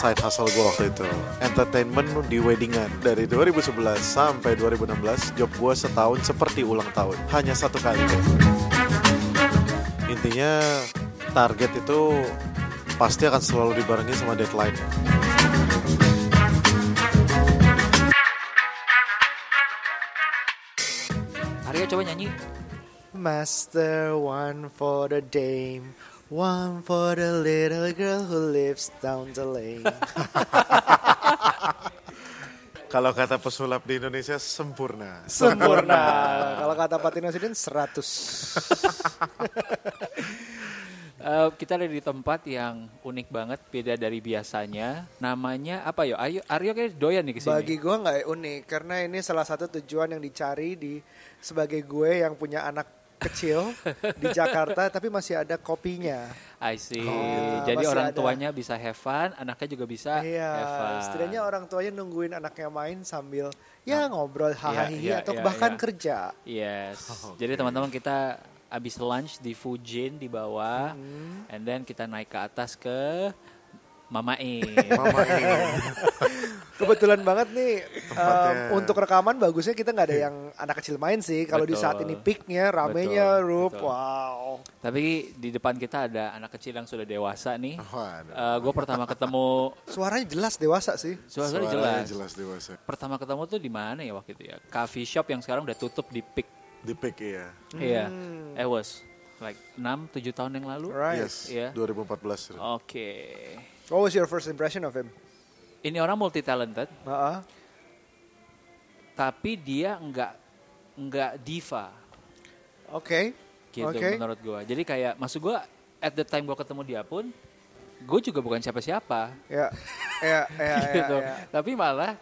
side hustle gue waktu itu. Entertainment di weddingan. Dari 2011 sampai 2016, job gue setahun seperti ulang tahun. Hanya satu kali. Intinya target itu pasti akan selalu dibarengi sama deadline. Arya coba nyanyi. Master, one for the dame, one for the little girl who lives down the lane. Kalau kata pesulap di Indonesia sempurna. Sempurna. Kalau kata Pak Sidin 100. Eh, kita ada di tempat yang unik banget, beda dari biasanya. Namanya apa yo? Ayo, Aryo kayak doyan nih ke sini. Bagi gue nggak unik karena ini salah satu tujuan yang dicari di sebagai gue yang punya anak kecil di Jakarta tapi masih ada kopinya. I see. Oh, Jadi masih orang ada. tuanya bisa have fun, anaknya juga bisa have Iya, fun. setidaknya orang tuanya nungguin anaknya main sambil ya ngobrol hahaha iya, atau iya, bahkan iya. kerja. Yes. Oh, Jadi teman-teman kita habis lunch di Fujin di bawah, Hmm. and then kita naik ke atas ke Mama E. Mama ini. Kebetulan banget nih um, untuk rekaman bagusnya kita nggak ada yang anak kecil main sih. Kalau di saat ini peaknya, ramenya, Betul, Rup, betul. wow. Tapi di depan kita ada anak kecil yang sudah dewasa nih. Waduh. gue pertama ketemu Suaranya jelas dewasa sih. suaranya Suaranya jelas. jelas dewasa. Pertama ketemu tuh di mana ya waktu itu ya? Coffee shop yang sekarang udah tutup di Peak. Di pick ya. Iya. It was like 6 7 tahun yang lalu. Right. Yes. Iya. 2014. Oke. What was your first impression of him? Ini orang multi talented, Heeh. tapi dia nggak nggak diva Oke. gitu Oke. menurut gue. Jadi kayak maksud gue at the time gue ketemu dia pun gue juga bukan siapa-siapa Ya, ya, ya, ya, gitu. ya. Tapi malah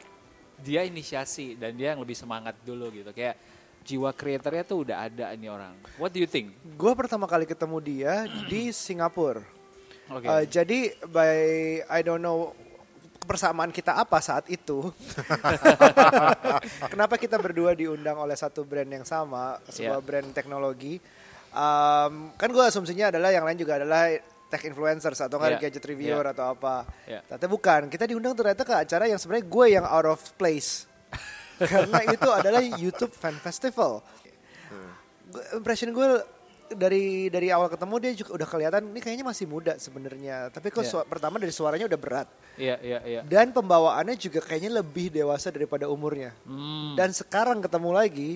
dia inisiasi dan dia yang lebih semangat dulu gitu. Kayak jiwa kreatornya tuh udah ada ini orang. What do you think? Gue pertama kali ketemu dia di Singapura. Oke. Uh, jadi by I don't know persamaan kita apa saat itu. Kenapa kita berdua diundang oleh satu brand yang sama, sebuah Yeah. brand teknologi? Um, kan gue asumsinya adalah yang lain juga adalah tech influencers atau nggak Yeah. gadget reviewer Yeah. atau apa. Yeah. Ternyata bukan. Kita diundang ternyata ke acara yang sebenarnya gue yang out of place. Karena itu adalah YouTube Fan Festival. Impression gue dari dari awal ketemu dia juga udah kelihatan ini kayaknya masih muda sebenarnya. Tapi kok sua- pertama dari suaranya udah berat Iya, iya, iya. dan pembawaannya juga kayaknya lebih dewasa daripada umurnya. Hmm, Dan sekarang ketemu lagi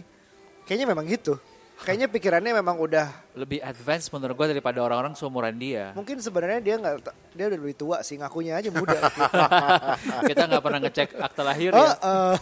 kayaknya memang gitu. Kayaknya pikirannya memang udah lebih advance menurut gue daripada orang-orang seumuran dia. mungkin sebenarnya dia nggak dia udah lebih tua sih ngakunya aja muda. Kita nggak pernah ngecek akte lahir Oh, ya. eh,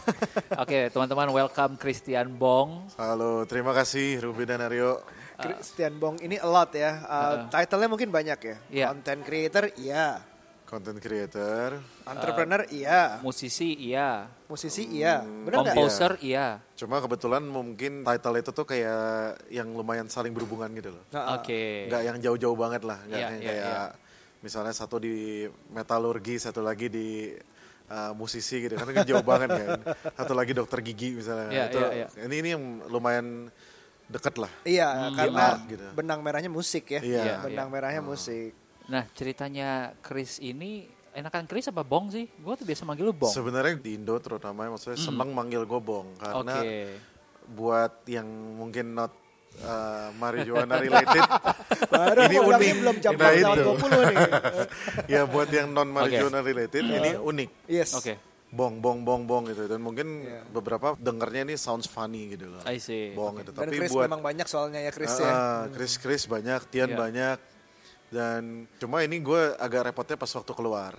Oke, teman-teman welcome Christian Bong. Halo, terima kasih Ruby dan Aryo. Christian Bong ini a lot ya. Uh, Title-nya mungkin banyak ya. Iya. Content creator iya. Content creator. Entrepreneur iya. Musisi iya, Musisi iya. Benar nggak? komposer iya. Cuma kebetulan mungkin title itu tuh kayak yang lumayan saling berhubungan gitu loh. Oke. Nggak yang jauh-jauh banget lah. Nggak Iya, yang iya, kayak misalnya satu di metalurgi, satu lagi di uh, musisi gitu. Karena kan jauh banget kan. Satu lagi dokter gigi misalnya. Iya, itu, iya, iya. Ini ini yang lumayan deket lah. Iya, karena art gitu. benang merahnya musik ya. Iya. Benang Iya. merahnya musik. Nah, ceritanya Chris ini enakan Chris apa Bong sih? Gue tuh biasa manggil lu Bong. Sebenarnya di Indo terutama maksudnya seneng manggil gue bong karena Hmm. Oke. buat yang mungkin not uh, marijuana related Baru ini unik. belum jam Nah, 4 itu. 20 nih. ya buat yang non marijuana related ini unik Yes. Oke. Bong bong bong bong gitu dan mungkin Iya. beberapa dengernya ini sounds funny gitu loh I see. bong gitu Dan tapi Chris buat memang banyak soalnya ya Chris Ah, ya. ah, Chris Chris banyak Tian Iya. banyak dan cuma ini gue agak repotnya pas waktu keluar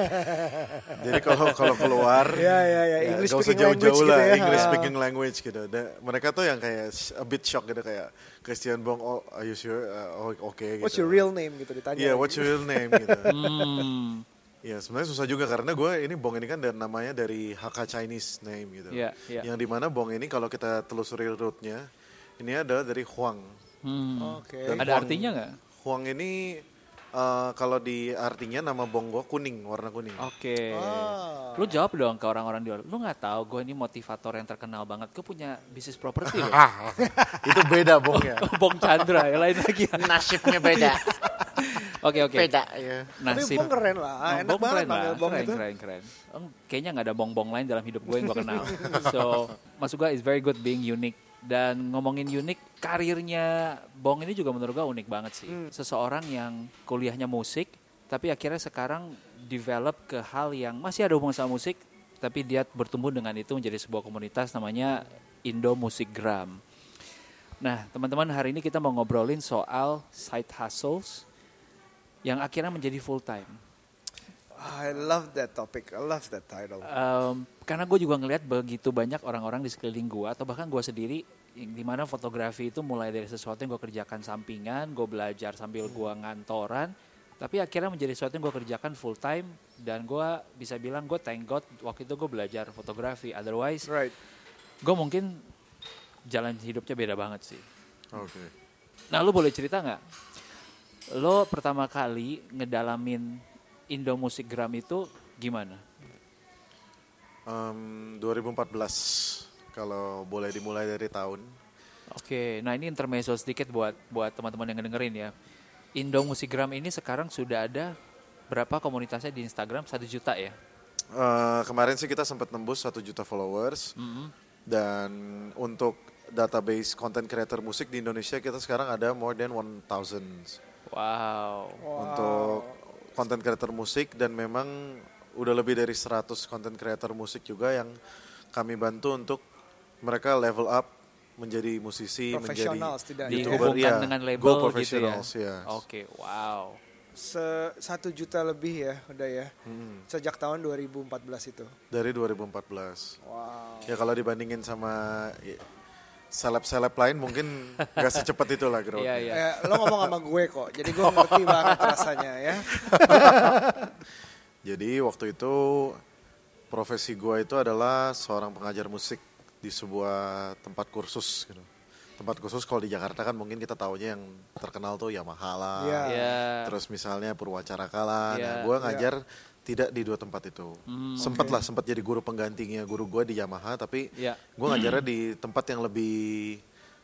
jadi kalau kalau keluar Iya, iya, iya. English nggak usah jauh-jauh gitu lah ya. English speaking language gitu Da- mereka tuh yang kayak a bit shock gitu kayak Christian Bong oh are you sure Uh, oke gitu What's your real name gitu ditanya. Iya, lagi. what's your real name gitu. Iya, sebenarnya susah juga karena gue ini Bong ini kan dan namanya dari Hakka Chinese name gitu. Iya, iya. Yang di mana Bong ini kalau kita telusuri rootnya, ini adalah dari Huang. Hmm. Oke. Dan Ada Huang- artinya nggak? Huang ini eh, kalau di artinya nama Bong gue kuning, warna kuning. Oke. Ah. Lu jawab dong ke orang-orang di luar. Lu nggak tahu gue ini motivator yang terkenal banget. Gue punya bisnis properti loh. Itu beda Bongnya. Bong Chandra, ya lain lagi. Nasibnya beda. Oke oke. Peda ya. Tapi Nasib. Bong keren lah, Oh, enak Bong banget keren lah, panggil Bong keren, itu. Keren, keren. Oh, kayaknya nggak ada bong-bong lain dalam hidup gue yang gue kenal. so, maksud gue is very good being unique. Dan ngomongin unik, karirnya Bong ini juga menurut gue unik banget sih. Hmm. Seseorang yang kuliahnya musik, tapi akhirnya sekarang develop ke hal yang masih ada hubungan sama musik, tapi dia bertumbuh dengan itu menjadi sebuah komunitas namanya Indo Music Gram. Nah, teman-teman hari ini kita mau ngobrolin soal side hustles yang akhirnya menjadi full time. I love that topic. I love that title. Um, karena gue juga ngelihat begitu banyak orang-orang di sekeliling gue atau bahkan gue sendiri yang di mana fotografi itu mulai dari sesuatu yang gue kerjakan sampingan, gue belajar sambil gue ngantoran, tapi akhirnya menjadi sesuatu yang gue kerjakan full time dan gue bisa bilang gue thank God waktu itu gue belajar fotografi. Otherwise, Right. gue mungkin jalan hidupnya beda banget sih. Oke. Nah, lu boleh cerita nggak? Lo pertama kali ngedalamin Indo Music Gram itu gimana? Em, 2014 kalau boleh dimulai dari tahun. Oke, nah ini intermezzo sedikit buat buat teman-teman yang ngedengerin ya. Indo Musigram ini sekarang sudah ada berapa komunitasnya di Instagram? Satu juta ya? Eh, kemarin sih kita sempat nembus satu juta followers Mhm. dan untuk database content creator musik di Indonesia kita sekarang ada more than 1000 Wow. untuk content creator musik dan memang udah lebih dari 100 content creator musik juga yang kami bantu untuk mereka level up menjadi musisi, menjadi. YouTuber, Dihubungkan iya, dengan go label gitu ya? professionals, ya. Oke, wow. Se satu juta lebih ya udah ya. Hmm, Sejak tahun 2014 itu. dari 2014. Wow. Ya kalau dibandingin sama ya, seleb-seleb lain mungkin gak secepat itu lah Iya, iya. Eh, lo ngomong sama gue kok, jadi gue ngerti banget rasanya ya. Jadi waktu itu profesi gua itu adalah seorang pengajar musik di sebuah tempat kursus gitu. Tempat kursus kalau di Jakarta kan mungkin kita taunya yang terkenal tuh Yamaha lah. Iya. Ya. Terus misalnya Purwacaraka lah. Iya. Nah, gua ngajar tidak di dua tempat itu. Hmm, sempet lah, sempat jadi guru penggantinya guru gua di Yamaha, tapi Ya. gua ngajarnya di tempat yang lebih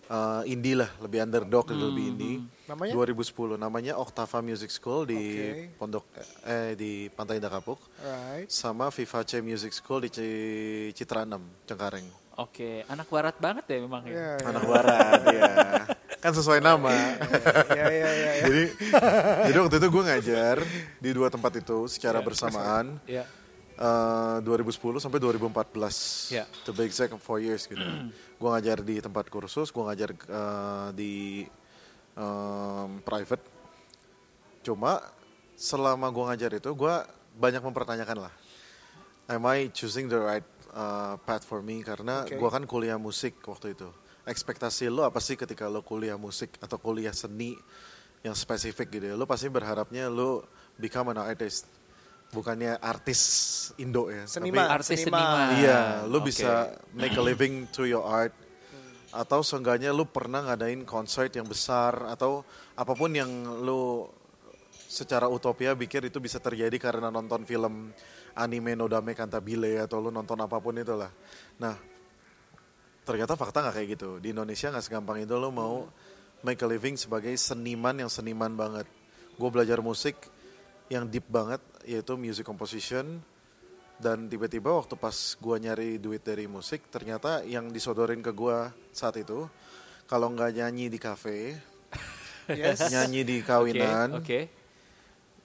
eh, indie lah, lebih underdog, lebih indie. Namanya? 2010 namanya Octava Music School di Oke. Pondok eh di Pantai Indah Kapuk Right. sama Vivace Music School di Ci- Citra 6 Cengkareng. Oke, anak barat banget ya memang ya. Ya, ya. Anak barat ya. Kan sesuai nama. ya, ya, ya, ya. jadi jadi waktu itu gue ngajar di dua tempat itu secara bersamaan. Ya. eh, 2010 sampai 2014 Ya. to be exact four years gitu. gue ngajar di tempat kursus, gue ngajar eh, di em, private. Cuma selama gue ngajar itu gue banyak mempertanyakan lah, am I choosing the right uh, path for me? Karena Oke. gue kan kuliah musik waktu itu. Ekspektasi lo apa sih ketika lo kuliah musik atau kuliah seni yang spesifik gitu ya? Lo pasti berharapnya lo become an artist, bukannya artis Indo ya. tapi- Seniman. Artis seniman. seniman. Iya, lu Oke. bisa make a living through your art. Atau seenggaknya lu pernah ngadain konser yang besar atau apa pun yang lu secara utopia pikir itu bisa terjadi karena nonton film anime Nodame Cantabile atau lu nonton apa pun itulah. Nah, ternyata fakta nggak kayak gitu. Di Indonesia nggak segampang itu lu mau make a living sebagai seniman yang seniman banget. Gue belajar musik yang deep banget yaitu music composition, dan tiba-tiba waktu pas gua nyari duit dari musik ternyata yang disodorin ke gua saat itu kalau nggak nyanyi di kafe Yes. nyanyi di kawinan Oke.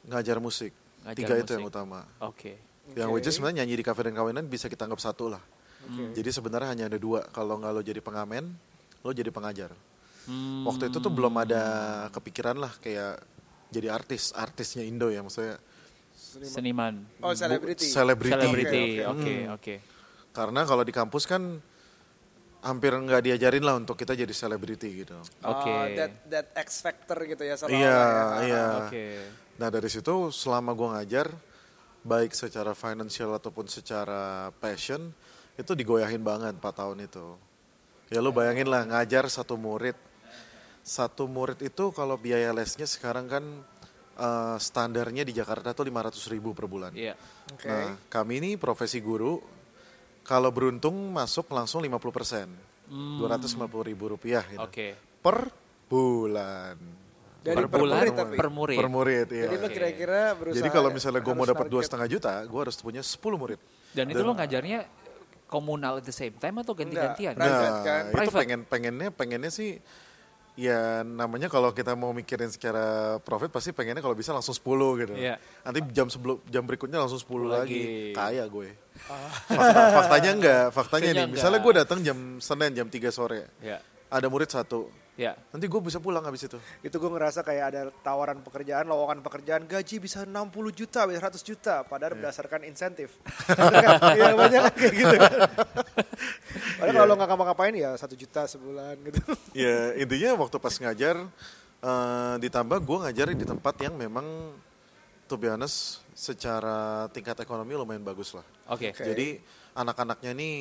ngajar musik Ngajar tiga itu yang musik. utama Oke. yang Oke. which is sebenarnya nyanyi di kafe dan kawinan bisa kita anggap satu lah Oke. jadi sebenarnya hanya ada dua kalau nggak lo jadi pengamen lo jadi pengajar Hmm. waktu itu tuh belum ada kepikiran lah kayak jadi artis artisnya Indo ya maksudnya Seniman. Oh, selebriti. selebriti. Oke, Oke, Hmm. oke. Karena kalau di kampus kan hampir nggak diajarin lah untuk kita jadi selebriti gitu. Oke. Oh, that that X factor gitu ya Iya, ya. iya. Oke. Nah dari situ selama gua ngajar, baik secara financial ataupun secara passion, itu digoyahin banget 4 tahun itu. Ya lu bayangin lah ngajar satu murid. Satu murid itu kalau biaya lesnya sekarang kan eh, standarnya di Jakarta tuh 500 ribu per bulan. Iya. Oke. Nah, kami ini profesi guru, kalau beruntung masuk langsung 50 persen, Hmm. 250 ribu rupiah gitu. Oke. per bulan. Dari per per bulan murid tapi. per murid. per murid iya. Jadi kira-kira berusaha. Jadi kalau misalnya gue mau dapat dua setengah juta, gue harus punya 10 murid. Dan itu lo ngajarnya komunal at the same time atau ganti-gantian? Nah, kan? itu Private. pengen pengennya pengennya sih ya namanya kalau kita mau mikirin secara profit pasti pengennya kalau bisa langsung 10 gitu. Iya. Nanti jam sebelum jam berikutnya langsung 10 lagi. Lagi. Kaya gue. Fakta, faktanya enggak, faktanya Faktanya nih. Misalnya enggak. gue datang jam Senin jam 3 sore. Ya, Ada murid satu. ya. Nanti gue bisa pulang habis itu. Itu gue ngerasa kayak ada tawaran pekerjaan, lowongan pekerjaan, gaji bisa 60 juta, bisa 100 juta. Padahal berdasarkan insentif. Iya banyak kan kayak gitu. Padahal kalau lo nggak ngapa-ngapain ya satu juta sebulan gitu. ya intinya waktu pas ngajar eh, ditambah gue ngajarin di tempat yang memang to be honest secara tingkat ekonomi lumayan bagus lah. Oke. Oke. Jadi anak-anaknya nih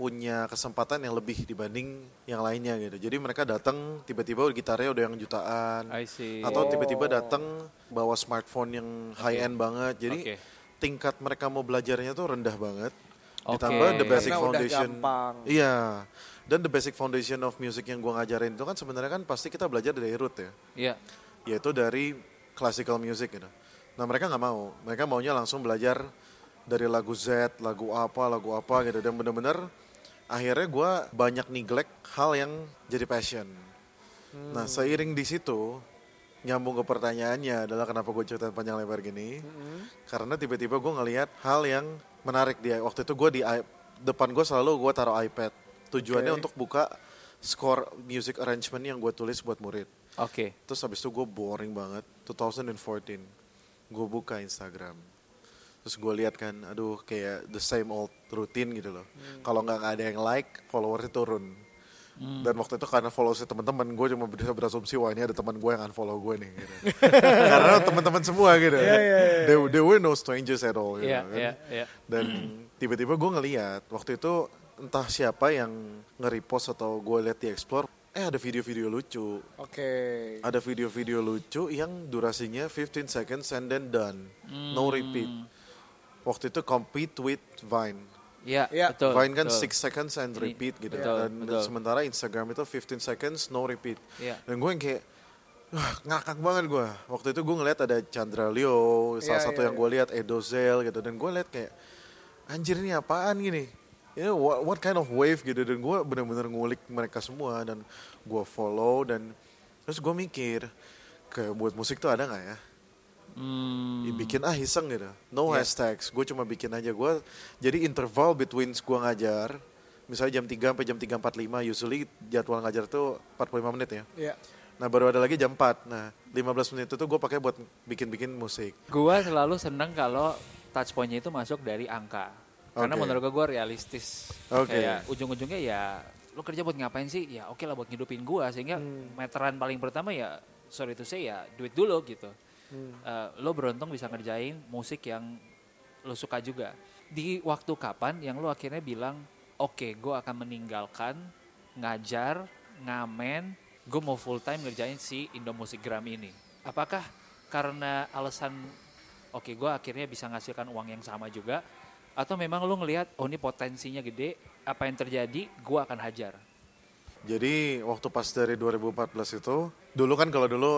punya kesempatan yang lebih dibanding yang lainnya gitu. Jadi mereka datang tiba-tiba gitarnya udah yang jutaan I see. atau Oh. tiba-tiba datang bawa smartphone yang high end banget. Jadi Oke. tingkat mereka mau belajarnya tuh rendah banget. Oke. Ditambah the basic Karena foundation. Iya. Dan the basic foundation of music yang gua ngajarin itu kan sebenarnya kan pasti kita belajar dari root ya. Iya. Yaitu dari classical music gitu. Nah, mereka nggak mau. Mereka maunya langsung belajar dari lagu Z, lagu apa, lagu apa gitu dan bener-bener akhirnya gua banyak neglect hal yang jadi passion. Nah, seiring di situ nyambung ke pertanyaannya adalah kenapa gue ceritain panjang lebar gini karena tiba-tiba gue ngelihat hal yang menarik dia waktu itu gue di depan gue selalu gue taruh iPad tujuannya Oke. untuk buka score music arrangement yang gue tulis buat murid Oke. terus habis itu gue boring banget 2014 gue buka Instagram terus gue lihat kan aduh kayak the same old routine gitu loh. Kalau nggak ada yang like followersnya turun. Dan waktu itu karena followersnya teman-teman gue cuma bisa berasumsi wah ini ada teman gue yang unfollow gue nih gitu. karena teman-teman semua gitu. They, they were no strangers at all gitu Iya, kan. iya, iya. dan tiba-tiba gue ngeliat waktu itu entah siapa yang nge-repost atau gue lihat di explore eh ada video-video lucu. Oke. ada video-video lucu yang durasinya 15 seconds and then done. No repeat waktu itu compete with Vine Iya, Iya. betul. Vine kan betul. 6 seconds and Ini- repeat gitu betul, dan, betul. sementara Instagram itu 15 seconds no repeat Iya. dan gue yang kayak Wah, ngakak banget gue. Waktu itu gue ngeliat ada Chandra Leo, salah Iya, satu iya, yang gue lihat Edo Zel gitu. Dan gue liat kayak, anjir ini apaan gini? You know, what, what kind of wave gitu. Dan gue bener-bener ngulik mereka semua. Dan gue follow dan terus gue mikir, kayak buat musik tuh ada nggak ya? Hmm, Ya, bikin ah iseng gitu. No Iya. hashtags. Gue cuma bikin aja. Gue jadi interval between gue ngajar. Misalnya jam 3 sampai jam 3.45. Usually jadwal ngajar tuh 45 menit ya. Iya. Nah baru ada lagi jam 4. Nah 15 menit itu gue pakai buat bikin-bikin musik. Gua selalu seneng kalau touch point-nya itu masuk dari angka. Karena Oke. menurut gua realistis. Oke. Kayak ujung-ujungnya ya lu kerja buat ngapain sih? Ya oke lah buat ngidupin gua sehingga Hmm. meteran paling pertama ya sorry to say ya duit dulu gitu. Hmm. Eh, lo beruntung bisa ngerjain musik yang lo suka juga. Di waktu kapan yang lo akhirnya bilang, oke, gue akan meninggalkan ngajar, ngamen, gue mau full time ngerjain si Indo Music Gram ini. Apakah karena alasan, oke, gue akhirnya bisa ngasilkan uang yang sama juga, atau memang lo ngelihat, oh ini potensinya gede, apa yang terjadi, gue akan hajar. Jadi waktu pas dari 2014 itu, dulu kan kalau dulu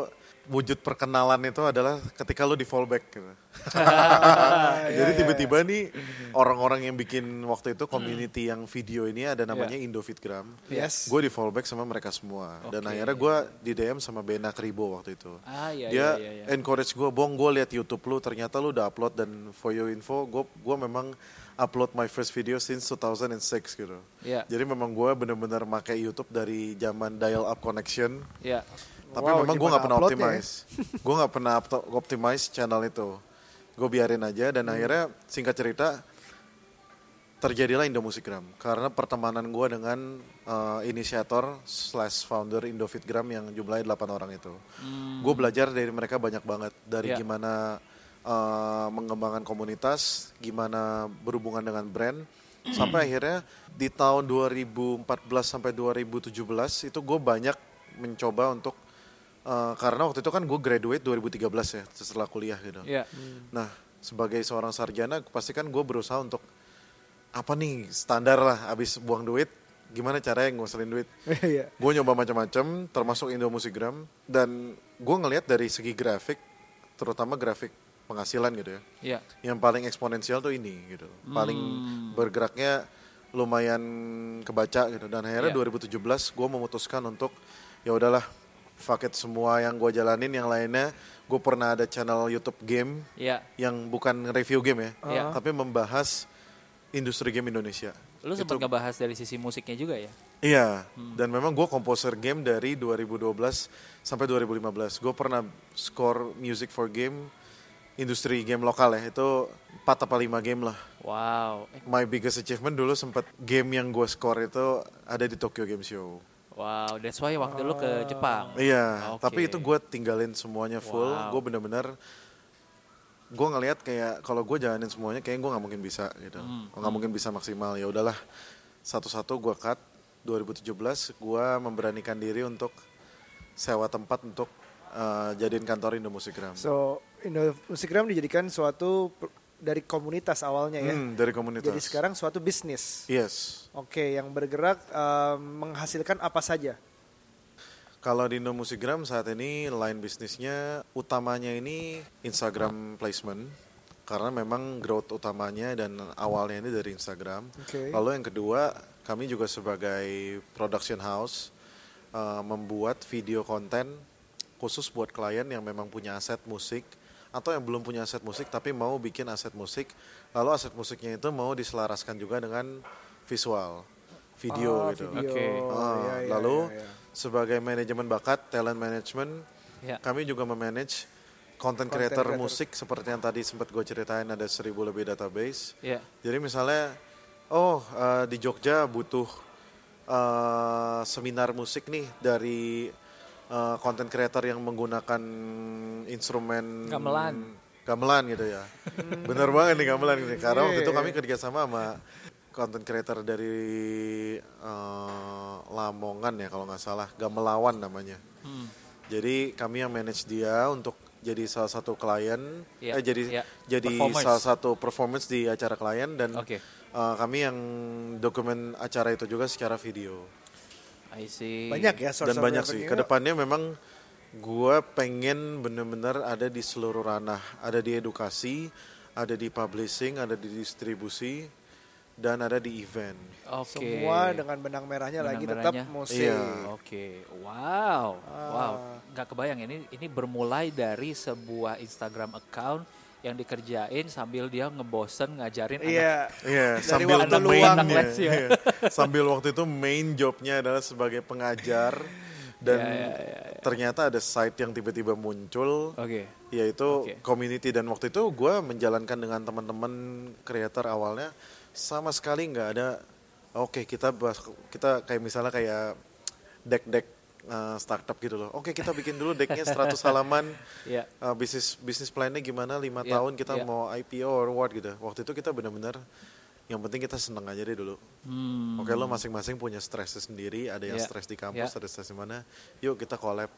wujud perkenalan itu adalah ketika lu di fallback gitu. Jadi tiba-tiba nih orang-orang yang bikin waktu itu community yang video ini ada namanya Indofitgram. Yes. Gue di fallback sama mereka semua. Dan Oke. akhirnya gue di DM sama Bena Kribo waktu itu. Ah iya Dia iya iya. iya. encourage gue, Bong gue liat YouTube lu, ternyata lu udah upload dan for your info, gue gua memang upload my first video since 2006 gitu. Iya. Jadi memang gue bener-bener pakai YouTube dari zaman dial up connection. Iya. Tapi Wow, memang gue nggak pernah ya? optimize. gue nggak pernah optimize channel itu. Gue biarin aja dan Hmm. akhirnya singkat cerita terjadilah Indomusikgram karena pertemanan gue dengan uh, inisiator slash founder Indofitgram yang jumlahnya 8 orang itu. Gue belajar dari mereka banyak banget dari Ya. gimana uh, mengembangkan komunitas, gimana berhubungan dengan brand, sampai akhirnya di tahun 2014 sampai 2017 itu gue banyak mencoba untuk uh, karena waktu itu kan gue graduate 2013 ya setelah kuliah gitu. Iya. Nah, sebagai seorang sarjana, pasti kan gue berusaha untuk apa nih standar lah, abis buang duit, gimana caranya nguasalin duit. Iya. gue nyoba macam-macam, termasuk Indo Musikgram, dan gue ngelihat dari segi grafik, terutama grafik penghasilan gitu ya. Iya. Yang paling eksponensial tuh ini gitu, paling bergeraknya lumayan kebaca gitu. Dan akhirnya Iya. 2017 gue memutuskan untuk ya udahlah, fuck it semua yang gue jalanin, yang lainnya gue pernah ada channel YouTube game Iya. yang bukan review game ya, Iya. tapi membahas industri game Indonesia. Lu sempat ngebahas dari sisi musiknya juga ya? Iya, Hmm. dan memang gue komposer game dari 2012 sampai 2015. Gue pernah score music for game, industri game lokal ya, itu 4 apa 5 game lah. Wow. My biggest achievement dulu sempat game yang gue score itu ada di Tokyo Game Show. Wow, that's why waktu lu ke Jepang. Iya, Oke. tapi itu gue tinggalin semuanya full. Wow. Gue bener-bener gue ngelihat kayak kalau gue jalanin semuanya kayak gue nggak mungkin bisa gitu, Hmm, nggak mungkin bisa maksimal. Ya udahlah, satu-satu gue cut. 2017 gue memberanikan diri untuk sewa tempat untuk eh, jadiin kantor Indo Musikgram. So, Indo Musikgram dijadikan suatu dari komunitas awalnya ya. Hmm, dari komunitas. Jadi sekarang suatu bisnis. Yes. Oke, yang bergerak eh, menghasilkan apa saja? Kalau di Indo Musikgram saat ini line bisnisnya utamanya ini Instagram placement karena memang growth utamanya dan awalnya ini dari Instagram. Oke. Lalu yang kedua kami juga sebagai production house uh, membuat video konten khusus buat klien yang memang punya aset musik atau yang belum punya aset musik tapi mau bikin aset musik lalu aset musiknya itu mau diselaraskan juga dengan visual video Ah, gitu. video. Oke. Ah, Iya, iya, lalu iya, iya. sebagai manajemen bakat, talent management, Ya. kami juga memanage content Content creator, creator. musik seperti yang tadi sempat gue ceritain ada seribu lebih database. Iya. Jadi misalnya, oh eh, di Jogja butuh eh, seminar musik nih dari eh, content creator yang menggunakan instrumen Gamelan. gamelan gitu ya. Bener banget nih gamelan ini. Karena waktu Iya, itu iya. kami kerjasama sama content creator dari eh, Lamongan ya kalau nggak salah, Gamelawan namanya. Hmm. Jadi kami yang manage dia untuk jadi salah satu klien, Iya, eh jadi iya. jadi salah satu performance di acara klien dan Oke. eh, kami yang dokumen acara itu juga secara video. I see. Banyak ya source dan of banyak sih. revenue. Ke depannya memang gue pengen bener-bener ada di seluruh ranah, ada di edukasi, ada di publishing, ada di distribusi, dan ada di event. Oke. Semua dengan benang merahnya Benang lagi merahnya. tetap musik. Iya. Oke, wow, Ah. wow, nggak kebayang ini ini bermulai dari sebuah Instagram account yang dikerjain sambil dia ngebosen ngajarin anak Iya. Iya, Dari sambil waktu main, luang. Anak les ya. iya. sambil waktu itu main jobnya adalah sebagai pengajar dan Iya, iya, iya, ternyata ada site yang tiba-tiba muncul Oke, yaitu Oke. community dan waktu itu gue menjalankan dengan teman-teman creator awalnya sama sekali nggak ada oke kita bahas kita kayak misalnya kayak deck-deck uh, startup gitu loh oke kita bikin dulu decknya 100 halaman Iya. uh, bisnis bisnis plannya gimana lima Iya, tahun kita iya. mau IPO or what gitu waktu itu kita benar-benar yang penting kita seneng aja deh dulu Hmm. oke lo masing-masing punya stresnya sendiri ada yang Iya, stres di kampus iya. ada stres di mana yuk kita collab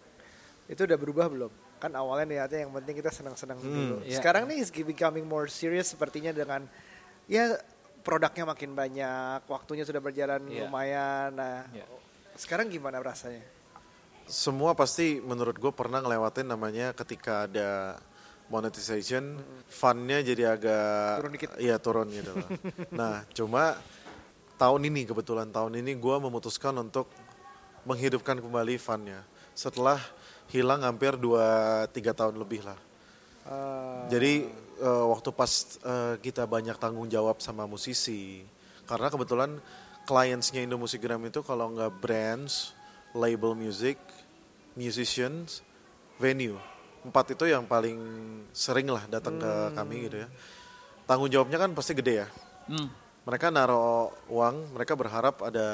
Itu udah berubah belum? Kan awalnya niatnya yang penting kita senang-senang Hmm. dulu. Iya. Sekarang nih is becoming more serious sepertinya dengan ya produknya makin banyak, waktunya sudah berjalan Iya. lumayan. Nah, Iya. sekarang gimana rasanya? Semua pasti menurut gue pernah ngelewatin namanya ketika ada monetization, funnya jadi agak Turun dikit. Iya turun gitu loh. nah cuma tahun ini kebetulan tahun ini gue memutuskan untuk menghidupkan kembali funnya setelah hilang hampir 2-3 tahun lebih lah. Eh, Jadi eh, waktu pas eh, kita banyak tanggung jawab sama musisi, karena kebetulan clientsnya Indo Musikgram itu kalau nggak brands, label music, musicians, venue, empat itu yang paling sering lah datang ke kami gitu ya. Tanggung jawabnya kan pasti gede ya. Hmm. Mereka naruh uang, mereka berharap ada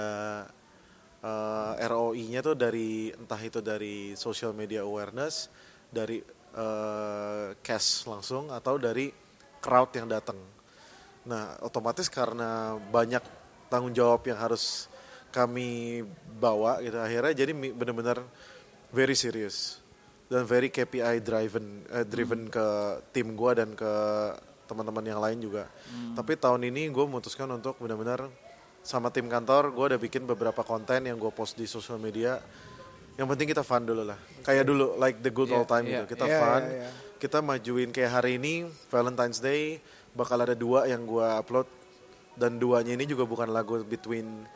eh, ROI-nya tuh dari entah itu dari social media awareness, dari eh, cash langsung atau dari crowd yang datang. Nah, otomatis karena banyak tanggung jawab yang harus kami bawa gitu akhirnya jadi benar-benar very serious dan very KPI driven eh, driven ke tim gua dan ke teman-teman yang lain juga. Tapi tahun ini gue memutuskan untuk benar-benar sama tim kantor gue udah bikin beberapa konten yang gue post di sosial media yang penting kita fun dulu lah kayak dulu like the good Yeah, old time yeah. gitu kita Yeah, fun yeah, yeah. kita majuin kayak hari ini Valentine's Day bakal ada dua yang gue upload dan duanya ini juga bukan lagu between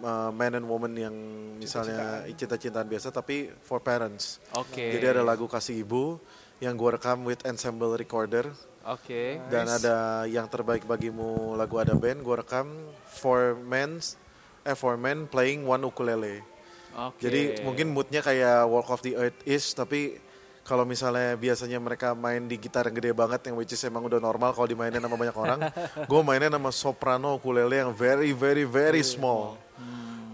uh, man and woman yang misalnya cinta-cintaan biasa tapi for parents. Oke. jadi ada lagu kasih ibu yang gue rekam with ensemble recorder. Oke. dan ada yang terbaik bagimu lagu ada band gue rekam for men eh for men playing one ukulele. Oke. jadi mungkin moodnya kayak Walk of the Earth is tapi kalau misalnya biasanya mereka main di gitar yang gede banget yang which is emang udah normal kalau dimainin sama banyak orang gue mainnya sama soprano ukulele yang very very very small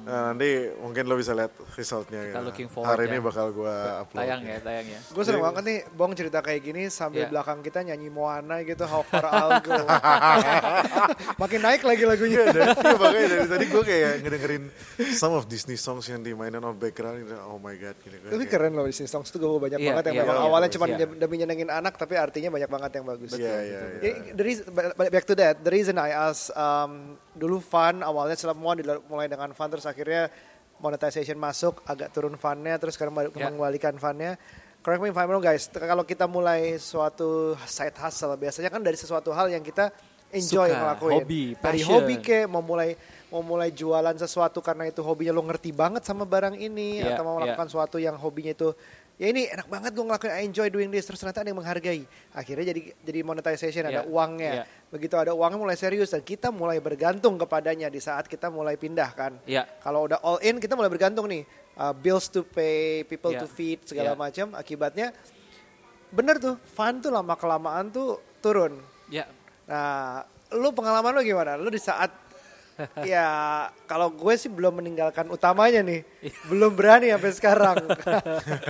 Nah, nanti mungkin lo bisa lihat resultnya Kita gitu. looking forward hari ya. ini bakal gue upload tayang ya, tayang ya. Gue seneng banget nih Bong cerita kayak gini sambil Iya. belakang kita nyanyi Moana gitu How Far I'll Go. Makin naik lagi lagunya. Iya, makanya dari tadi gue kayak ngedengerin some of Disney songs yang dimainin on background gitu. oh my god gini Tapi keren loh Disney Songs tuh gue banyak Iya, banget yang iya, memang iya, awalnya bagus, cuma iya. demi nyenengin anak tapi artinya banyak banget yang bagus. Iya iya iya. Jadi, the reason, back to that, the reason I ask um, dulu fun awalnya semua mulai dengan fun terus akhirnya monetization masuk agak turun funnya terus sekarang Ya. mengembalikan funnya. Correct me if I'm wrong guys, kalau kita mulai suatu side hustle biasanya kan dari sesuatu hal yang kita enjoy Suka, ngelakuin. hobi, dari passion. hobi ke mau mulai mau mulai jualan sesuatu karena itu hobinya lo ngerti banget sama barang ini Iya, atau mau iya. melakukan sesuatu yang hobinya itu ya ini enak banget gue ngelakuin I enjoy doing this terus ternyata ada yang menghargai akhirnya jadi jadi monetization ada Iya, uangnya iya. begitu ada uangnya mulai serius dan kita mulai bergantung kepadanya di saat kita mulai pindah kan Iya. kalau udah all in kita mulai bergantung nih uh, bills to pay people Iya. to feed segala Iya. macam akibatnya bener tuh fun tuh lama kelamaan tuh turun Ya, Nah, lu pengalaman lu gimana? Lu di saat ya kalau gue sih belum meninggalkan utamanya nih, belum berani sampai sekarang.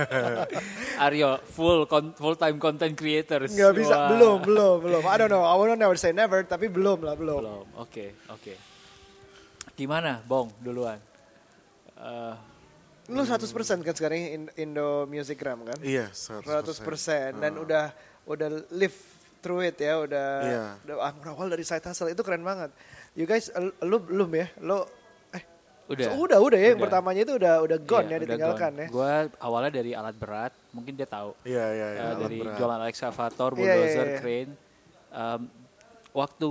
Aryo full con- full time content creators. Nggak bisa, Wah. belum, belum, belum. I don't know, I will never say never, tapi belum lah, belum. Belum. Oke, oke. Gimana, Bong, duluan? Eh, Lu 100% kan sekarang in- Indo Musicgram kan? Iya 100% dan udah udah live through it ya, udah Iya. udah ah, berawal dari side hustle itu keren banget. You guys, eh, lu belum ya? Lu eh udah. so, udah, udah ya yang pertamanya itu udah udah gone Iya, ya udah ditinggalkan gone. ya. Gua awalnya dari alat berat, mungkin dia tahu. Iya iya iya. Eh, alat dari berat. jualan excavator, Iya, iya, bulldozer, iya. crane. Em, waktu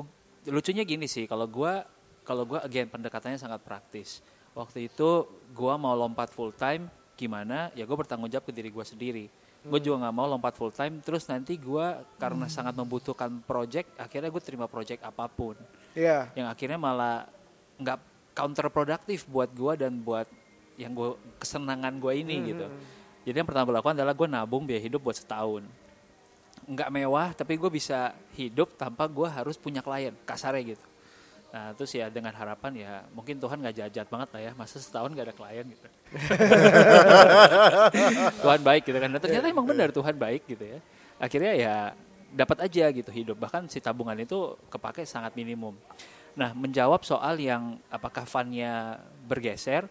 lucunya gini sih, kalau gua kalau gua again pendekatannya sangat praktis. Waktu itu gua mau lompat full time, gimana? Ya gue bertanggung jawab ke diri gua sendiri. Gue juga nggak mau lompat full time, terus nanti gua karena sangat membutuhkan project, akhirnya gue terima project apa pun Iya. yang akhirnya malah nggak counterproduktif buat gua dan buat yang gue kesenangan gue ini gitu. Jadi yang pertama gue lakukan adalah gue nabung biaya hidup buat setahun. Nggak mewah tapi gue bisa hidup tanpa gue harus punya klien kasarnya gitu. Nah terus ya dengan harapan ya mungkin Tuhan nggak jahat banget lah ya masa setahun gak ada klien gitu. Tuhan baik gitu kan. Dan ternyata emang benar Tuhan baik gitu ya. Akhirnya ya dapat aja gitu hidup. Bahkan si tabungan itu kepake sangat minimum. Nah menjawab soal yang apakah funnya bergeser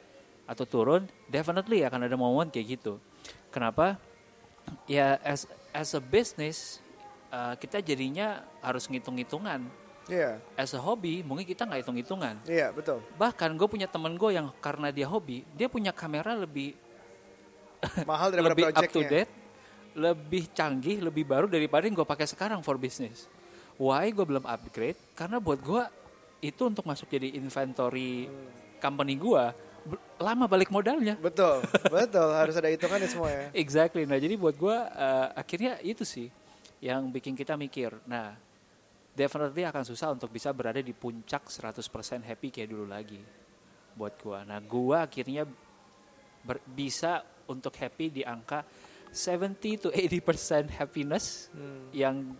atau turun, definitely akan ada momen kayak gitu. Kenapa? Ya as as a business uh, kita jadinya harus ngitung-ngitungan. Iya. As a hobby mungkin kita nggak hitung-hitungan. Iya, betul. Bahkan gue punya temen gue yang karena dia hobi, dia punya kamera lebih Mahal daripada lebih up to date, lebih canggih, lebih baru daripada yang gue pakai sekarang for business. Why gue belum upgrade? Karena buat gue itu untuk masuk jadi inventory company gue lama balik modalnya. Betul, betul. Harus ada hitungannya semua ya. Exactly. Nah jadi buat gue uh, akhirnya itu sih yang bikin kita mikir. Nah definitely akan susah untuk bisa berada di puncak 100% happy kayak dulu lagi buat gua. Nah, gua akhirnya ber- bisa untuk happy di angka 70 to 80% happiness yang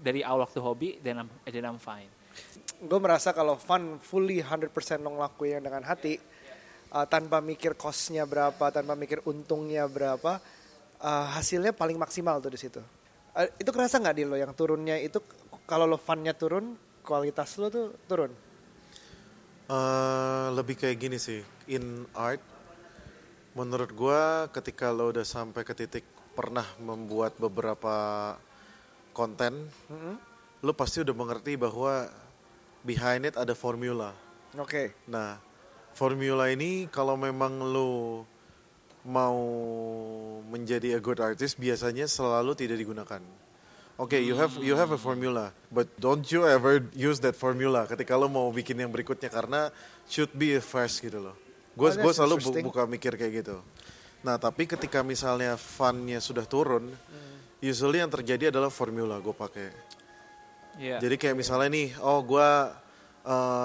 dari awal waktu hobi then I'm, then I'm fine. Gue merasa kalau fun fully 100% lo ngelakuin dengan hati, uh, tanpa mikir costnya berapa, tanpa mikir untungnya berapa, uh, hasilnya paling maksimal tuh di situ. Uh, itu kerasa nggak di lo yang turunnya itu kalau lo funnya turun, kualitas lo tuh turun. Eh, lebih kayak gini sih in art menurut gua ketika lo udah sampai ke titik pernah membuat beberapa konten lo pasti udah mengerti bahwa behind it ada formula Oke. Nah, formula ini kalau memang lo mau menjadi a good artist biasanya selalu tidak digunakan. Oke, you have you have a formula, but don't you ever use that formula ketika lo mau bikin yang berikutnya karena should be fresh gitu loh. Gue Oh, gue selalu bu- buka mikir kayak gitu. Nah, tapi ketika misalnya funnya sudah turun, usually yang terjadi adalah formula gue pakai. Iya. Jadi kayak misalnya nih, oh gue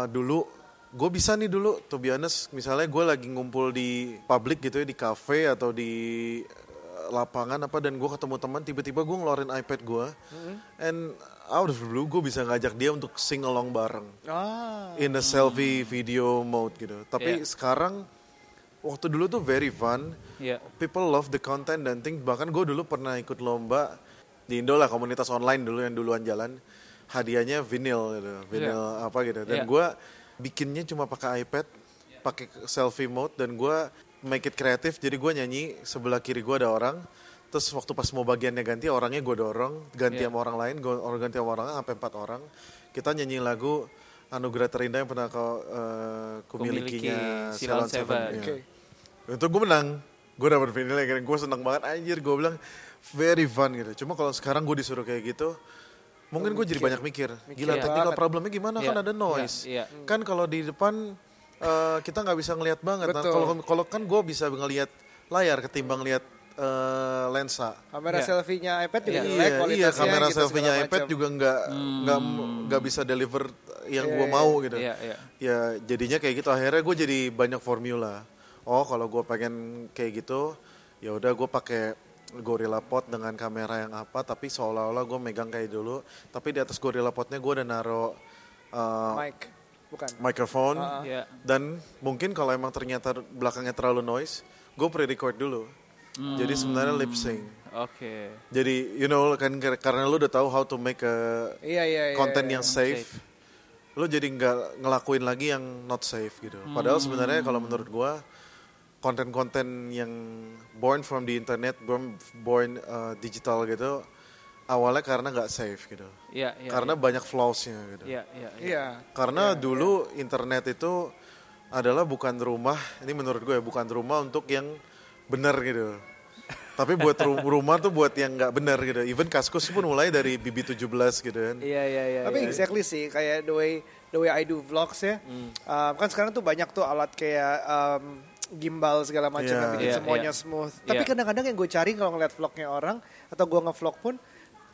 dulu, gue bisa nih dulu, to be honest, misalnya gue lagi ngumpul di public gitu ya, di cafe atau di lapangan apa, dan gue ketemu teman, tiba-tiba gue ngeluarin iPad gue, and out of the blue gue bisa ngajak dia untuk sing along bareng, Ah. in a selfie video mode gitu. Tapi Yeah. sekarang, waktu dulu tuh very fun, Iya. people love the content dan think bahkan gue dulu pernah ikut lomba di Indo lah komunitas online dulu yang duluan jalan hadiahnya vinyl gitu vinyl apa gitu dan Iya. gue bikinnya cuma pakai iPad pakai selfie mode dan gue make it kreatif jadi gue nyanyi sebelah kiri gue ada orang terus waktu pas mau bagiannya ganti orangnya gue dorong ganti Iya. sama orang lain gue orang ganti sama orang sampai empat orang kita nyanyi lagu anugerah terindah yang pernah kau eh, kumilikinya Kumiliki Silon Seven. Seven. Iya. Oke. Itu gue menang. Gue dapet vinyl yang gue seneng banget anjir. Gue bilang very fun gitu. Cuma kalau sekarang gue disuruh kayak gitu, mungkin gue jadi banyak mikir. Gila Iya. technical problemnya gimana kan Iya. ada noise. Iya, Kan kalau di depan eh, kita nggak bisa ngelihat banget. Nah. Kalau kalau kan gue bisa ngelihat layar ketimbang lihat eh, lensa. Kamera Iya. selfie-nya iPad juga Iya. jelek Iya, iya kualitasnya kamera gitu, selfie-nya iPad macam. juga nggak nggak nggak bisa deliver yang gue mau gitu. Iya, iya. Ya jadinya kayak gitu akhirnya gue jadi banyak formula. Oh kalau gue pengen kayak gitu, ya udah gue pakai Gorilla Pod dengan kamera yang apa, tapi seolah-olah gue megang kayak dulu. Tapi di atas Gorilla Podnya gue udah naro uh, Mic. Bukan. microphone Ah, ah. Iya. dan mungkin kalau emang ternyata belakangnya terlalu noise, gue pre-record dulu. Jadi sebenarnya lip sync. Oke. Jadi you know kan kar- karena lu udah tahu how to make a Iya, iya, iya. konten iya. yang safe, lu jadi nggak ngelakuin lagi yang not safe gitu. Padahal sebenarnya kalau menurut gua konten-konten yang born from the internet, born born uh, digital gitu, awalnya karena nggak safe gitu. Iya, iya. karena banyak flaws-nya gitu. Iya, iya. iya. Iya. Karena dulu internet itu adalah bukan rumah, ini menurut gue ya, bukan rumah untuk yang benar gitu. Tapi buat ru- rumah tuh buat yang nggak benar gitu. Even Kaskus pun mulai dari BB17 gitu kan. Iya, iya, iya. Tapi iya. exactly sih kayak the way the way I do vlogs ya. Um, kan sekarang tuh banyak tuh alat kayak um, gimbal segala macam Iya. yang bikin Iya, semuanya iya. smooth. Tapi Iya. kadang-kadang yang gue cari kalau ngeliat vlognya orang atau gue ngevlog pun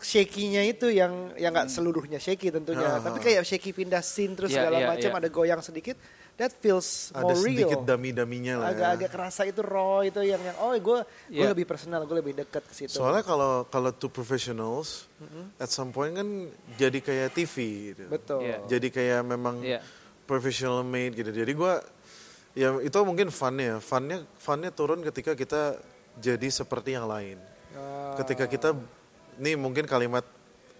shaky-nya itu yang yang nggak seluruhnya shaky tentunya. Ah. Tapi kayak shaky pindah scene terus Iya, segala iya, macam iya. ada goyang sedikit. That feels Ada more sedikit real. dami-daminya lah ya. Agak-agak kerasa itu raw itu yang yang oh gue gue Iya. lebih personal, gue lebih dekat ke situ. Soalnya kalau kalau two professionals, at some point kan jadi kayak TV gitu. Betul. Iya. Jadi kayak memang Iya. professional made gitu. Jadi gua ya itu mungkin funnya, funnya funnya turun ketika kita jadi seperti yang lain. Ah. Ketika kita, ini mungkin kalimat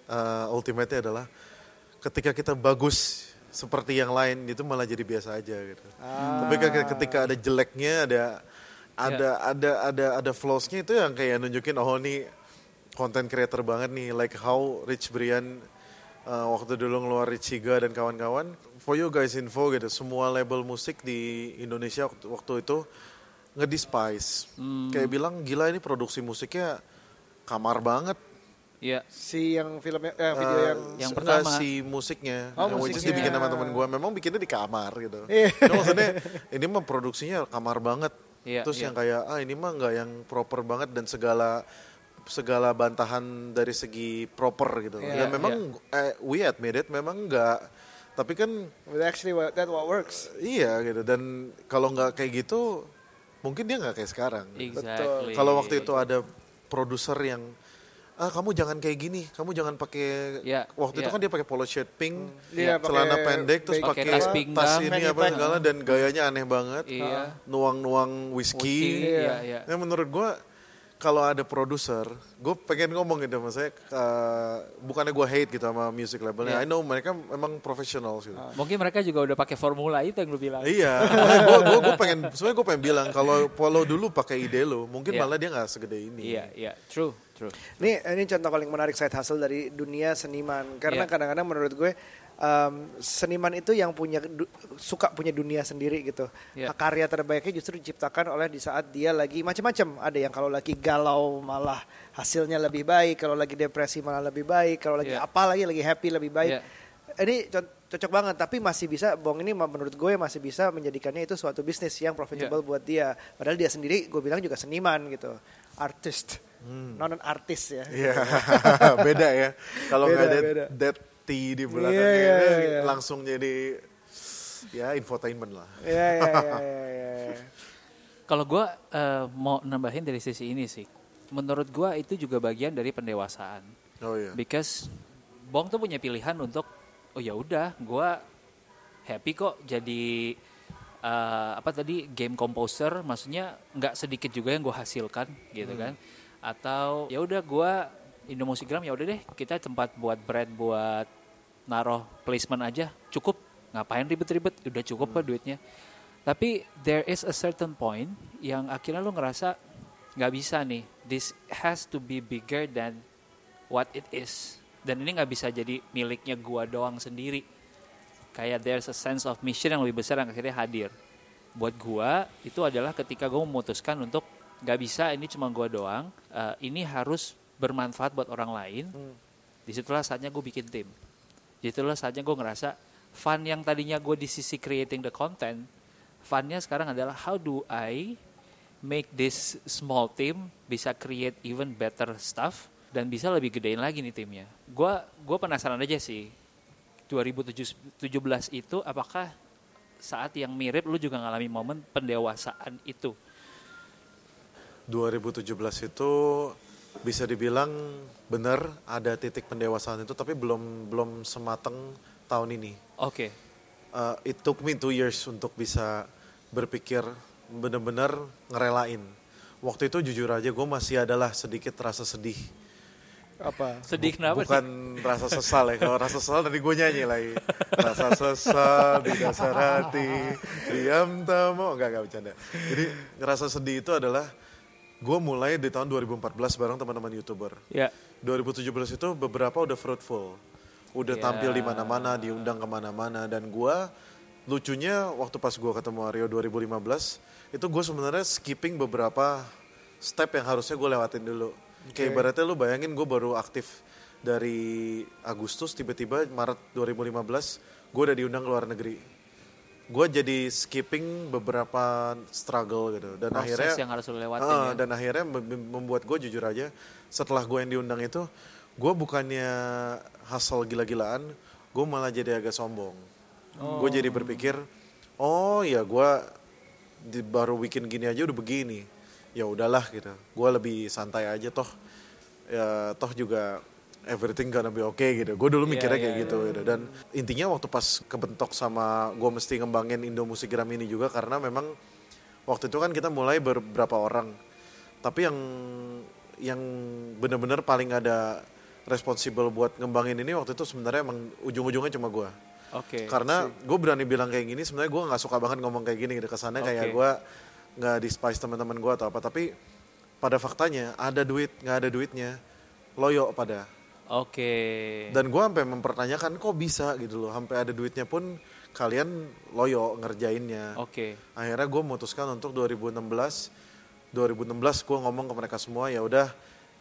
uh, ultimate adalah ketika kita bagus seperti yang lain itu malah jadi biasa aja gitu. Ah. Tapi ke- ketika ada jeleknya, ada ada ada ada ada flaws-nya itu yang kayak nunjukin oh nih content creator banget nih like how Rich Brian uh, waktu dulu ngeluar Richiga dan kawan-kawan. For you guys info gitu, semua label musik di Indonesia waktu, itu ngedespise. Kayak bilang gila ini produksi musiknya kamar banget. Iya. si yang filmnya eh, video Eh, yang Yang enggak, pertama. si musiknya, Oh, yang musiknya. dibikin sama teman gue. Memang bikinnya di kamar gitu. Iya. Maksudnya ini mah produksinya kamar banget. Iya, Terus iya. yang kayak ah ini mah nggak yang proper banget dan segala segala bantahan dari segi proper gitu. Iya, Dan memang eh, we admit it memang nggak. Tapi kan But actually what, that what works. iya gitu. Dan kalau nggak kayak gitu mungkin dia nggak kayak sekarang. Exactly. Kalau waktu itu ada produser yang ah kamu jangan kayak gini, kamu jangan pakai Ya, waktu itu ya. kan dia pakai polo shirt pink, Iya, celana pakai pendek terus pakai tas tas, ini apa segala dan gayanya aneh banget. Iya. Nuang-nuang Whisky, whisky. Iya, iya. Ya menurut gua kalau ada produser, gue pengen ngomong gitu mas saya uh, bukannya gue hate gitu sama music labelnya. Iya. I know mereka memang profesional gitu. Mungkin mereka juga udah pakai formula itu yang lu bilang. Iya, gue gue gue pengen sebenarnya gue pengen bilang kalau Polo dulu pakai ide lo, mungkin Iya. malah dia nggak segede ini. Iya, iya. True, true. Nih ini contoh paling menarik side hustle dari dunia seniman karena Iya. kadang-kadang menurut gue um, seniman itu yang punya du- suka punya dunia sendiri gitu. Ya. Karya terbaiknya justru diciptakan oleh di saat dia lagi macam-macam. Ada yang kalau lagi galau malah hasilnya lebih baik, kalau lagi depresi malah lebih baik, kalau lagi Ya. apa lagi lagi happy lebih baik. Ya. Ini co- cocok banget, tapi masih bisa Bong ini menurut gue masih bisa menjadikannya itu suatu bisnis yang profitable Ya. buat dia. Padahal dia sendiri gue bilang juga seniman gitu, artist, Hmm. non artis ya. Iya, beda ya. Kalau nggak Beda, ada beda. dead T di belakangnya, Iya, iya, ini iya. langsung jadi ya infotainment lah. Iya iya iya iya. iya. Kalau gue mau nambahin dari sisi ini sih, menurut gue itu juga bagian dari pendewasaan. Oh iya. Because Bong tuh punya pilihan untuk oh ya udah, gue happy kok jadi eh, apa tadi game composer, maksudnya nggak sedikit juga yang gue hasilkan gitu kan? Atau ya udah gue Indomusikgram ya udah deh kita tempat buat brand buat naruh placement aja cukup. Ngapain ribet-ribet? Udah cukup kok duitnya. Tapi there is a certain point yang akhirnya lo ngerasa nggak bisa nih. This has to be bigger than what it is. Dan ini nggak bisa jadi miliknya gua doang sendiri. Kayak there's a sense of mission yang lebih besar yang akhirnya hadir. Buat gua itu adalah ketika gua memutuskan untuk nggak bisa ini cuma gua doang eh, ini harus bermanfaat buat orang lain di situlah saatnya gue bikin tim di situlah saatnya gue ngerasa fun yang tadinya gue di sisi creating the content funnya sekarang adalah how do I make this small team bisa create even better stuff dan bisa lebih gedein lagi nih timnya. Gua gua penasaran aja sih 2017 itu apakah saat yang mirip lu juga ngalami momen pendewasaan itu? 2017 itu bisa dibilang benar ada titik pendewasaan itu, tapi belum belum semateng tahun ini. Oke. Uh, it took me two years untuk bisa berpikir benar-benar ngerelain. Waktu itu jujur aja gue masih adalah sedikit rasa sedih. Apa? Sedih kenapa? Bukan rasa sesal ya. Kalau rasa sesal tadi gue nyanyi lagi. Rasa sesal di dasar hati. Diam tamu. Enggak, enggak bercanda. Jadi rasa sedih itu adalah gue mulai di tahun 2014 bareng teman-teman YouTuber. Ya. 2017 itu beberapa udah fruitful. Udah Ya. tampil di mana-mana, diundang ke mana-mana. Dan gue lucunya waktu pas gue ketemu Aryo 2015, itu gue sebenarnya skipping beberapa step yang harusnya gue lewatin dulu. Kayak ibaratnya lu bayangin gue baru aktif dari Agustus, tiba-tiba Maret 2015, gue udah diundang ke luar negeri. Gue jadi skipping beberapa struggle gitu. Dan Proses akhirnya yang harus lewatin Ah, ya. dan akhirnya mem- membuat gue jujur aja setelah gue yang diundang itu gue bukannya hustle gila-gilaan gue malah jadi agak sombong. Gue jadi berpikir oh ya gue di, baru bikin gini aja udah begini. Ya udahlah gitu. Gue lebih santai aja toh. Ya toh juga everything gonna be okay gitu. Gue dulu Iya, mikirnya iya, kayak gitu gitu. Dan intinya waktu pas kebentok sama gue mesti ngembangin Indo Musikgram ini juga karena memang waktu itu kan kita mulai beberapa orang. Tapi yang yang benar-benar paling ada responsible buat ngembangin ini waktu itu sebenarnya emang ujung-ujungnya cuma gue Oke. karena gue berani bilang kayak gini sebenarnya gue nggak suka banget ngomong kayak gini gitu. Kesannya kayak Oke. gue nggak despise teman-teman gue atau apa. Tapi pada faktanya ada duit nggak ada duitnya loyo pada Oke. dan gue sampai mempertanyakan kok bisa? Gitu loh. Sampai ada duitnya pun kalian loyo ngerjainnya. Oke. akhirnya gue memutuskan untuk 2016 2016 gue ngomong ke mereka semua ya udah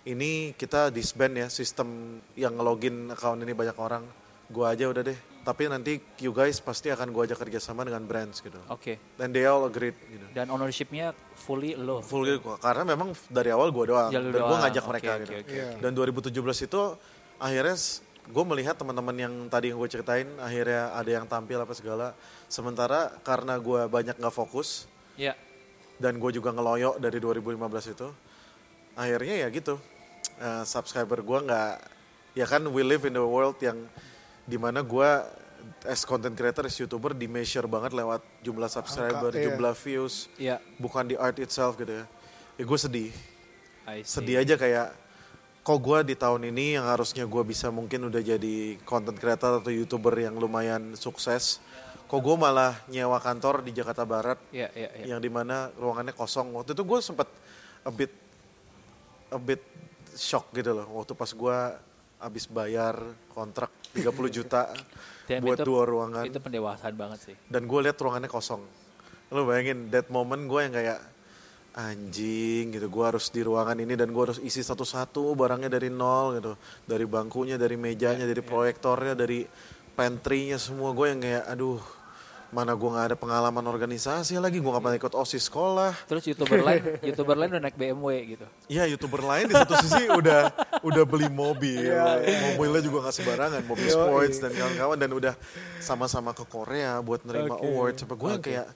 ini kita disband ya sistem yang ngelogin account ini banyak orang. Gue aja udah deh. Tapi nanti you guys pasti akan gue ajak kerjasama dengan brands gitu. Oke. dan they all agreed gitu. Dan ownershipnya fully lo. full gitu. Karena memang dari awal gue doang. Ya, lu dan gue ngajak Oke, mereka oke, gitu. oke, Iya. dan 2017 itu akhirnya gue melihat teman-teman yang tadi yang gue ceritain akhirnya ada yang tampil apa segala sementara karena gue banyak nggak fokus Ya. dan gue juga ngeloyo dari 2015 itu akhirnya ya gitu eh, subscriber gue nggak ya kan we live in the world yang di mana gue as content creator as youtuber di measure banget lewat jumlah subscriber iya. jumlah views Ya. bukan di art itself gitu ya ya gue sedih I see. sedih aja kayak kok gue di tahun ini yang harusnya gue bisa mungkin udah jadi content creator atau youtuber yang lumayan sukses kok gue malah nyewa kantor di Jakarta Barat Ya, ya, ya. yang di mana ruangannya kosong waktu itu gue sempat a bit a bit shock gitu loh waktu pas gue abis bayar kontrak 30 juta Damn, buat itu- dua ruangan Itu pendewasaan banget sih. dan gue lihat ruangannya kosong lo bayangin that moment gue yang kayak anjing gitu. Gue harus di ruangan ini dan gue harus isi satu-satu barangnya dari nol gitu. Dari bangkunya dari mejanya dari proyektornya dari pantry-nya semua. Gue yang kayak aduh mana gue nggak ada pengalaman organisasi lagi. Gue nggak pernah ikut osis sekolah. Terus youtuber lain, youtuber lain udah naik BMW gitu. Iya youtuber lain di satu sisi udah udah beli mobil, mobilnya juga nggak sembarangan, mobil sports dan kawan-kawan. Dan udah sama-sama ke Korea buat nerima Oke. award. Sampai gue yang kayak,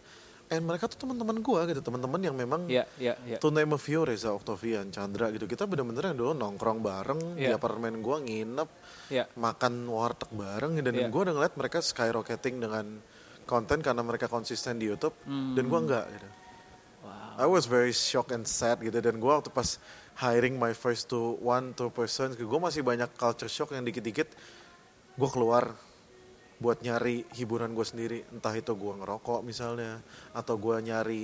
and mereka tuh teman-teman gue gitu, teman-teman yang memang Iya, iya, iya. to name a few, Reza Octavian, Chandra gitu. Kita bener-bener yang dulu nongkrong bareng di Iya. apartemen gue nginep, Iya. makan warteg bareng dan Iya. gue udah ngeliat mereka skyrocketing dengan konten karena mereka konsisten di YouTube dan gue enggak gitu. I was very shocked and sad gitu dan gue waktu pas hiring my first two one two person, gue masih banyak culture shock yang dikit-dikit gue keluar buat nyari hiburan gue sendiri, entah itu gue ngerokok misalnya atau gue nyari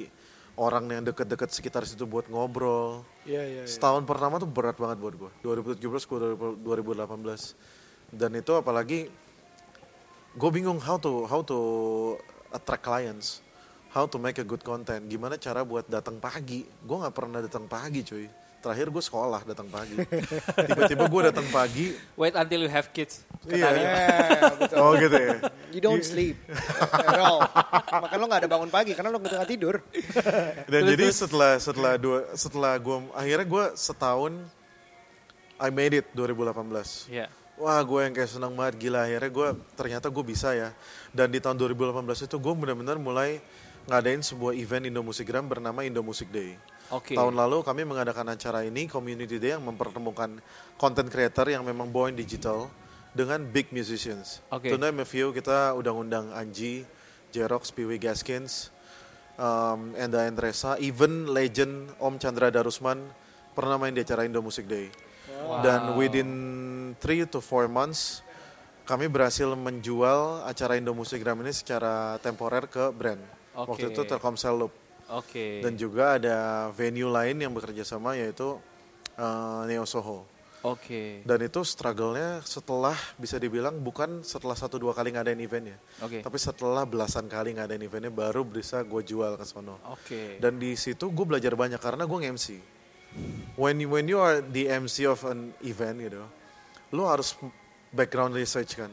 orang yang deket-deket sekitar situ buat ngobrol. Iya, iya, iya. Setahun pertama tuh berat banget buat gue. 2017 ke 2018. Dan itu apalagi gue bingung how to how to attract clients, how to make a good content. Gimana cara buat datang pagi? Gue nggak pernah datang pagi, cuy. Terakhir gue sekolah datang pagi. Tiba-tiba gue datang pagi. Wait until you have kids. Iya. Yeah. Oh gitu ya. You don't sleep at all. Makanya lo gak ada bangun pagi karena lo nggak tidur. Dan jadi setelah setelah dua setelah gue akhirnya gue setahun I made it 2018. Iya. Wah gue yang kayak senang banget gila akhirnya gue ternyata gue bisa ya. Dan di tahun 2018 itu gue benar-benar mulai ngadain sebuah event Indo Musikgram bernama Indo Music Day. Oke. Tahun lalu kami mengadakan acara ini Community Day yang mempertemukan content creator yang memang born digital dengan big musicians. Oke. To name a few kita udah ngundang Anji, Jerox, Piwi Gaskins, um, Enda Endresa, even legend Om Chandra Darusman pernah main di acara Indo Music Day. Dan within 3 to 4 months kami berhasil menjual acara Indo Musikgram ini secara temporer ke brand. Waktu Oke. itu Telkomsel Loop. Oke. Dan juga ada venue lain yang bekerja sama yaitu uh, Neo Soho. Oke. Dan itu struggle-nya setelah bisa dibilang bukan setelah satu dua kali ngadain eventnya. Oke. Tapi setelah belasan kali ngadain eventnya baru bisa gue jual ke sono. Oke. Dan di situ gue belajar banyak karena gue nge-MC. When you, when you are the MC of an event gitu, lu harus background research kan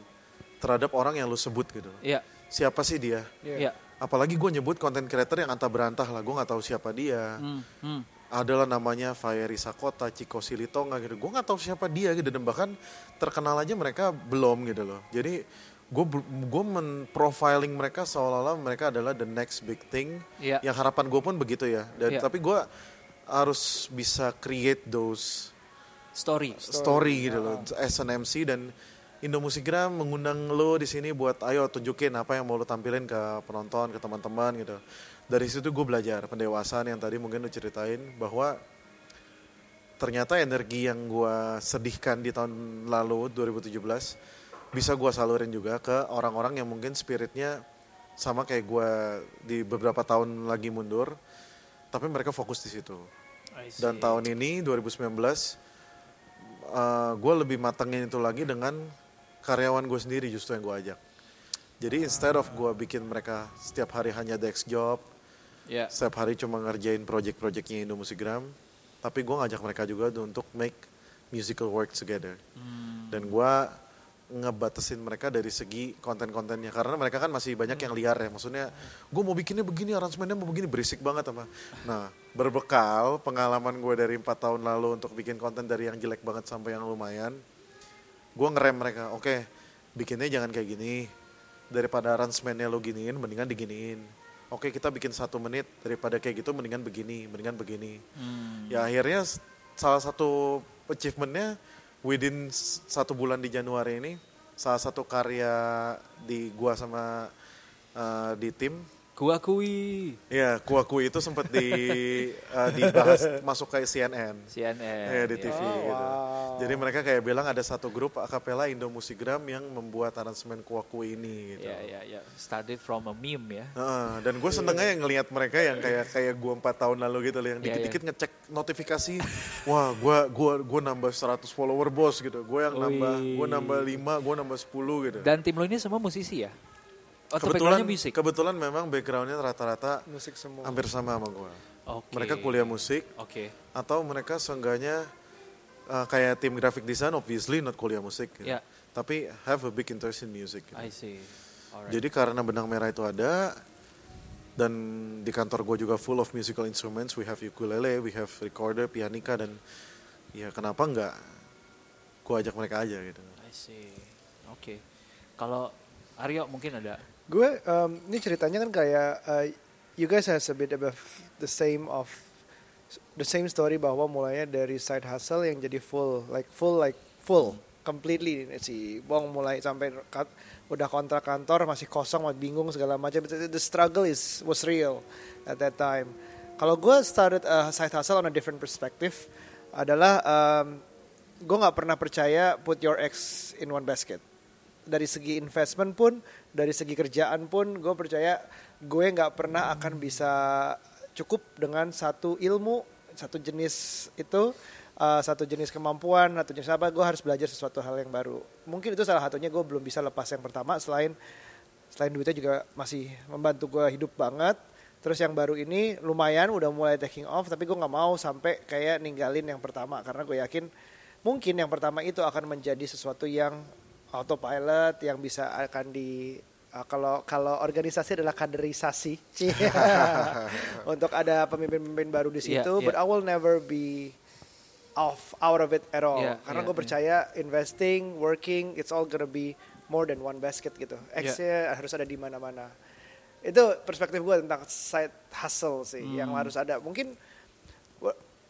terhadap orang yang lu sebut gitu. Iya. Siapa sih dia? Iya. Apalagi gue nyebut content creator yang antah berantah lah, gue nggak tahu siapa dia. Hmm, hmm. Adalah namanya Fayeri Sakota, Ciko Silitonga gitu. Gue nggak tahu siapa dia gitu dan bahkan terkenal aja mereka belum gitu loh. Jadi gue gue men-profiling mereka seolah-olah mereka adalah the next big thing. Iya. Yang harapan gue pun begitu ya. Dan Iya. tapi gue harus bisa create those Story. story gitu loh as an MC dan Indo Musikgram mengundang lo di sini buat ayo tunjukin apa yang mau lo tampilin ke penonton ke teman-teman gitu. Dari situ gue belajar pendewasaan yang tadi mungkin lo ceritain bahwa ternyata energi yang gue sedihkan di tahun lalu 2017 bisa gue salurin juga ke orang-orang yang mungkin spiritnya sama kayak gue di beberapa tahun lagi mundur tapi mereka fokus di situ. Dan tahun ini 2019 gue lebih matengin itu lagi dengan karyawan gue sendiri justru yang gue ajak. Jadi instead of gue bikin mereka setiap hari hanya desk job, Iya. setiap hari cuma ngerjain project-projectnya Indo Musikgram, tapi gue ngajak mereka juga untuk make musical work together. Dan gue ngebatasin mereka dari segi konten-kontennya karena mereka kan masih banyak yang liar ya maksudnya gue mau bikinnya begini aransemennya mau begini berisik banget apa nah berbekal pengalaman gue dari empat tahun lalu untuk bikin konten dari yang jelek banget sampai yang lumayan gue ngerem mereka oke bikinnya jangan kayak gini. Daripada aransemennya lo giniin mendingan diginiin. Oke kita bikin satu menit daripada kayak gitu mendingan begini mendingan begini. Hmm. ya akhirnya salah satu achievementnya within satu bulan di Januari ini salah satu karya di gua sama uh, di tim Kuakui. Ya, kuakui itu sempat di eh, dibahas masuk ke CNN. CNN. Ya, di. TV Oh, gitu. wow. Jadi mereka kayak bilang ada satu grup akapela Indo Musigram yang membuat aransemen kuakui ini gitu. Ya, ya, ya. Started from a meme ya. Heeh, dan gue seneng aja ngelihat mereka yang kayak kayak gue empat tahun lalu gitu loh yang Iya, dikit-dikit ngecek notifikasi wah gue gua gua nambah 100 follower bos gitu gue yang nambah gue nambah 5 gue nambah 10 gitu Dan tim lo ini semua musisi ya? Oh, kebetulan musik? kebetulan memang backgroundnya rata-rata Musik semua. hampir sama sama gue Oke. mereka kuliah musik Oke. atau mereka seenggaknya uh, kayak tim graphic design obviously not kuliah musik gitu. Ya. tapi have a big interest in music gitu. I see. Alright. Jadi karena benang merah itu ada dan di kantor gue juga full of musical instruments, we have ukulele, we have recorder, pianika dan ya kenapa enggak gue ajak mereka aja gitu. I see. Oke. Kalau Aryo mungkin ada. Gue um, ini ceritanya kan kayak uh, you guys has a bit of the same of the same story bahwa mulainya dari side hustle yang jadi full like full like full completely. Si Bong mulai sampai ka- udah kontrak kantor masih kosong masih bingung segala macam. The struggle is was real at that time. Kalau gue started a side hustle on a different perspective adalah um, gue nggak pernah percaya put your eggs in one basket dari segi investment pun, dari segi kerjaan pun, gue percaya gue nggak pernah akan bisa cukup dengan satu ilmu, satu jenis itu, uh, satu jenis kemampuan, satu jenis apa, gue harus belajar sesuatu hal yang baru. Mungkin itu salah satunya gue belum bisa lepas yang pertama, selain selain duitnya juga masih membantu gue hidup banget. Terus yang baru ini lumayan udah mulai taking off, tapi gue nggak mau sampai kayak ninggalin yang pertama karena gue yakin mungkin yang pertama itu akan menjadi sesuatu yang autopilot yang bisa akan di uh, kalau kalau organisasi adalah kaderisasi untuk ada pemimpin-pemimpin baru di Iya, situ iya. but I will never be off out of it at all Iya, karena iya, gue iya. percaya investing working it's all gonna be more than one basket gitu Iya. X-nya harus ada di mana-mana itu perspektif gue tentang side hustle sih yang Hmm. harus ada mungkin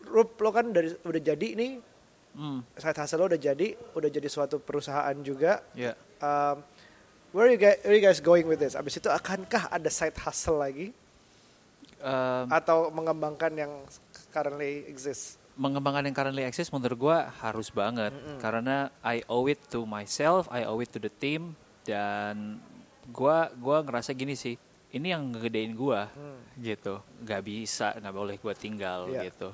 Rup lo kan dari udah jadi nih Hmm. side hustle lo udah jadi, udah jadi suatu perusahaan juga. Ya. Um, where you guys, where you guys going with this? Abis itu akankah ada side hustle lagi Um, atau mengembangkan yang currently exist? mengembangkan yang currently exist menurut gua harus banget karena I owe it to myself, I owe it to the team dan gua gua ngerasa gini sih, ini yang ngegedein gua gitu, nggak bisa nggak boleh gua tinggal Iya. gitu.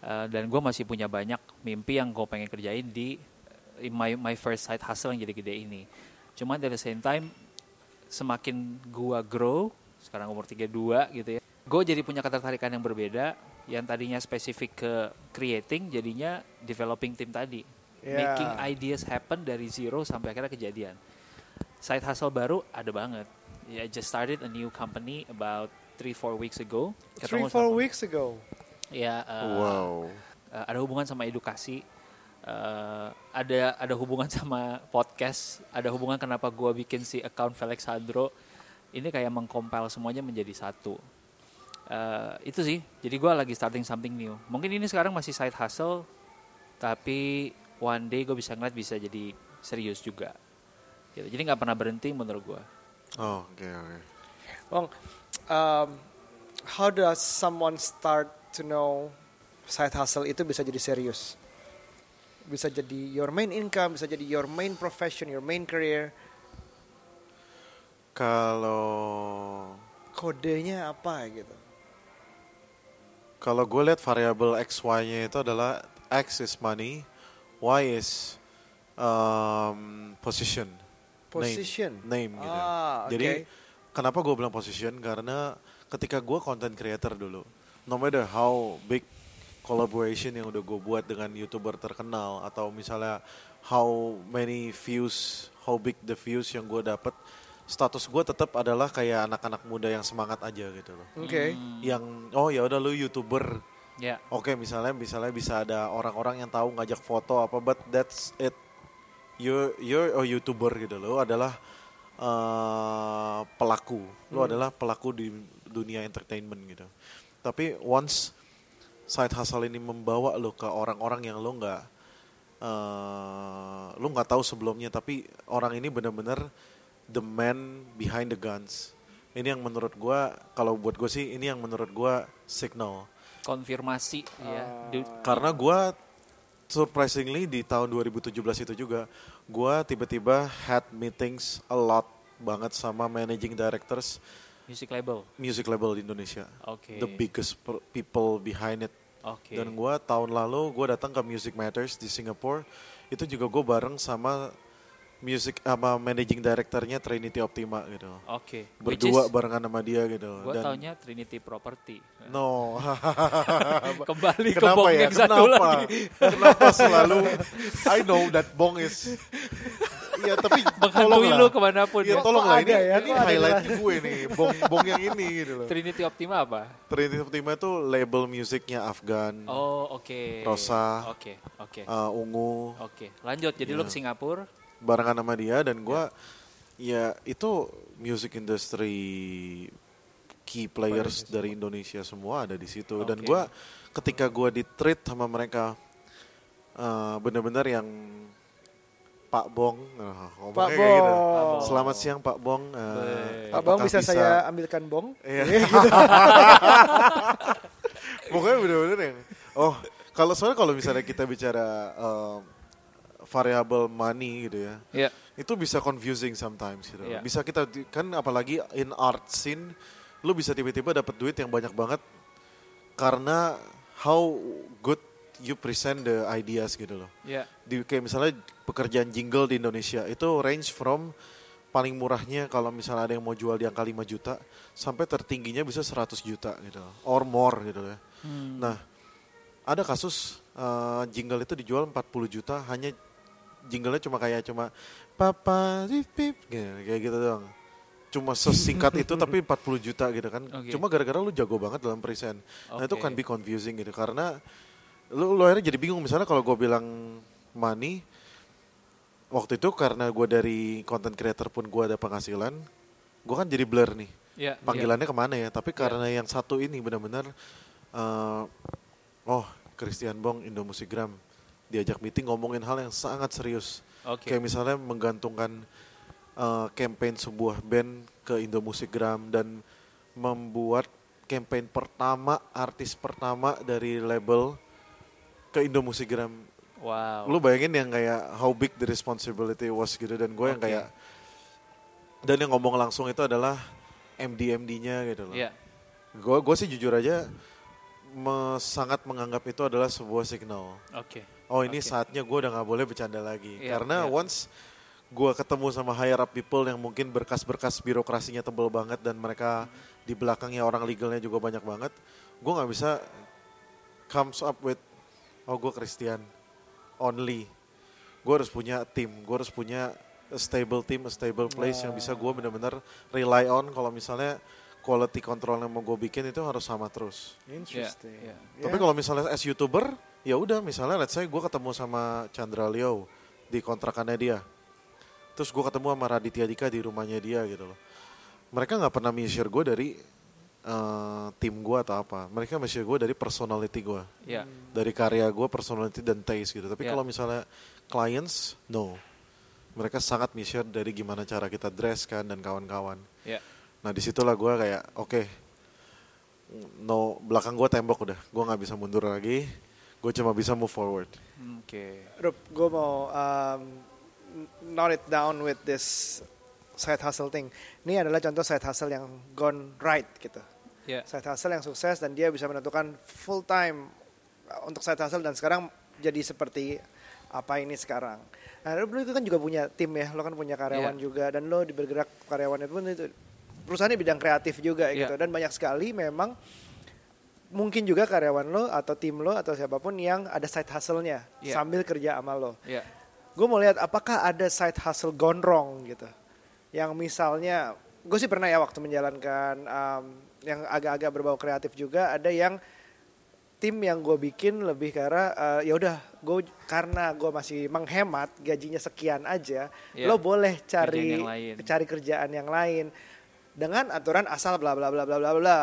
Uh, dan gua masih punya banyak mimpi yang gue pengen kerjain di in my my first side hustle yang jadi gede ini. Cuman at the same time semakin gua grow, sekarang umur 32 gitu ya. Gue jadi punya ketertarikan yang berbeda, yang tadinya spesifik ke creating, jadinya developing tim tadi. Ya. Making ideas happen dari zero sampai akhirnya kejadian. Side hustle baru ada banget. I just started a new company about 3-4 weeks ago. Three Ketemu four sama- weeks ago. Ya, uh, wow. uh, ada hubungan sama edukasi, uh, ada ada hubungan sama podcast, ada hubungan kenapa gua bikin si account Felixandro. Ini kayak mengcompile semuanya menjadi satu. Uh, itu sih, jadi gua lagi starting something new. Mungkin ini sekarang masih side hustle, tapi one day gue bisa ngeliat bisa jadi serius juga. Gitu. Jadi nggak pernah berhenti menurut gua. Oh, oke oke. Bang, um, how does someone start to know side hustle itu bisa jadi serius? Bisa jadi your main income, bisa jadi your main profession, your main career. Kalau Kodenya apa gitu? kalau gue lihat variabel x y-nya itu adalah x is money, y is um, position. Position. Name, name gitu. Ah, oke. Jadi kenapa gue bilang position? Karena ketika gue content creator dulu, no matter how big collaboration yang udah gue buat dengan youtuber terkenal atau misalnya how many views, how big the views yang gue dapet, status gue tetap adalah kayak anak-anak muda yang semangat aja gitu loh. Oke. Yang oh ya udah lu youtuber, Ya, Oke, misalnya misalnya bisa ada orang-orang yang tahu ngajak foto apa, but that's it. You're you're a youtuber gitu loh, adalah eh, pelaku. Lo adalah pelaku di dunia entertainment gitu. Tapi once side hustle ini membawa lo ke orang-orang yang lo nggak eh, lo nggak tahu sebelumnya, tapi orang ini benar-benar the man behind the guns. Ini yang menurut gua kalau buat gue sih ini yang menurut gua signal. Konfirmasi ya. Di- Karena gua surprisingly di tahun 2017 itu juga gua tiba-tiba had meetings a lot banget sama managing directors music label. music label di Indonesia. Oke. The biggest people behind it. Oke. Dan gua tahun lalu gua datang ke Music Matters di Singapore. Itu juga gue bareng sama music sama managing directornya Trinity Optima gitu. Oke. Which Berdua is- barengan sama dia gitu. Gue Dan taunya Trinity Property. no. Kembali ke Kenapa bong ya? yang satu Kenapa? lagi. Kenapa selalu I know that bong is Iya tapi Menghantui lu ke mana pun Iya ya. tolonglah Kok ini, ya? ini highlightnya gue nih bong bong yang ini gitu loh. Trinity Optima apa? Trinity Optima itu label musiknya Afgan, Oh, oke. Rosa. Oke, oke. uh, Ungu, Oke, lanjut. Jadi lu Iya. ke Singapura. barengan sama dia dan gue ya itu music industry key players dari Indonesia semua ada di situ dan gue ketika gue di treat sama mereka eh, bener-bener yang Pak Bong ngomongnya Pak kayak gitu. Bong. Selamat siang Pak Bong Baik. Pak Bong apakah bisa, saya ambilkan bong? Iya. Pokoknya bener-bener yang oh kalau soalnya kalau misalnya kita bicara um, variable money gitu ya Ya. itu bisa confusing sometimes gitu. Iya. Bisa kita kan apalagi in art scene lu bisa tiba-tiba dapat duit yang banyak banget karena how good you present the ideas gitu loh. Ya. Di kayak misalnya pekerjaan jingle di Indonesia itu range from paling murahnya kalau misalnya ada yang mau jual di angka 5 juta sampai tertingginya bisa 100 juta gitu loh. or more gitu ya. Hmm. Nah, ada kasus eh, jingle itu dijual 40 juta hanya jinglenya cuma kayak cuma papa pip pip gitu, kayak gitu doang. Cuma sesingkat itu tapi 40 juta gitu kan. Oke. Cuma gara-gara lu jago banget dalam present. Nah, itu kan be confusing gitu karena lu, lu akhirnya jadi bingung misalnya kalau gue bilang money waktu itu karena gue dari content creator pun gue ada penghasilan gue kan jadi blur nih Ya. panggilannya ke mana ya tapi karena yang satu ini benar-benar eh, oh Christian Bong Indo Musigram diajak meeting ngomongin hal yang sangat serius. Oke. kayak misalnya menggantungkan eh, campaign sebuah band ke Indo Musigram dan membuat campaign pertama artis pertama dari label ke Indo Musigram Wow. lu bayangin yang kayak how big the responsibility was gitu dan gue yang Oke. kayak dan yang ngomong langsung itu adalah MD MD-nya gitu loh. Ya. Gue gue sih jujur aja me- sangat menganggap itu adalah sebuah signal. Oke. Oh ini Oke. saatnya gue udah nggak boleh bercanda lagi Iya, karena iya. once gue ketemu sama higher up people yang mungkin berkas-berkas birokrasinya tebel banget dan mereka di belakangnya orang legalnya juga banyak banget, gue nggak bisa comes up with oh gue Christian only. Gue harus punya tim, gue harus punya a stable team, a stable place yang bisa gue benar-benar rely on kalau misalnya quality control yang mau gue bikin itu harus sama terus. Interesting. Ya, Ya. Tapi kalau misalnya as youtuber, ya udah misalnya let's say gue ketemu sama Chandra Leo di kontrakannya dia, terus gue ketemu sama Raditya Dika di rumahnya dia gitu loh. Mereka nggak pernah measure gue dari eh, tim gue atau apa. Mereka measure gue dari personality gue, Ya. dari karya gue, personality dan taste gitu. Tapi Ya. kalau misalnya clients, no. Mereka sangat measure dari gimana cara kita dress kan dan kawan-kawan. Ya. Nah di situlah gue kayak oke, no belakang gue tembok udah, gue nggak bisa mundur lagi, gue cuma bisa move forward. Oke. Rup, gue mau um, note it down with this side hustle thing. Ini adalah contoh side hustle yang gone right gitu. Ya. Side hustle yang sukses dan dia bisa menentukan full time uh, untuk side hustle dan sekarang jadi seperti apa ini sekarang. Nah, lo itu kan juga punya tim ya, lo kan punya karyawan Iya. juga dan lo bergerak karyawan itu pun itu perusahaannya bidang kreatif juga Iya. gitu dan banyak sekali memang mungkin juga karyawan lo atau tim lo atau siapa pun yang ada side hustle-nya Iya. sambil kerja sama lo. Ya. Gue mau lihat apakah ada side hustle gone wrong gitu. Yang misalnya, gue sih pernah ya waktu menjalankan um, yang agak-agak berbau kreatif juga ada yang tim yang gue bikin lebih karena uh, ya udah gue karena gue masih menghemat gajinya sekian aja Iya. lo boleh cari Kerjaan cari kerjaan yang lain dengan aturan asal bla bla bla bla bla bla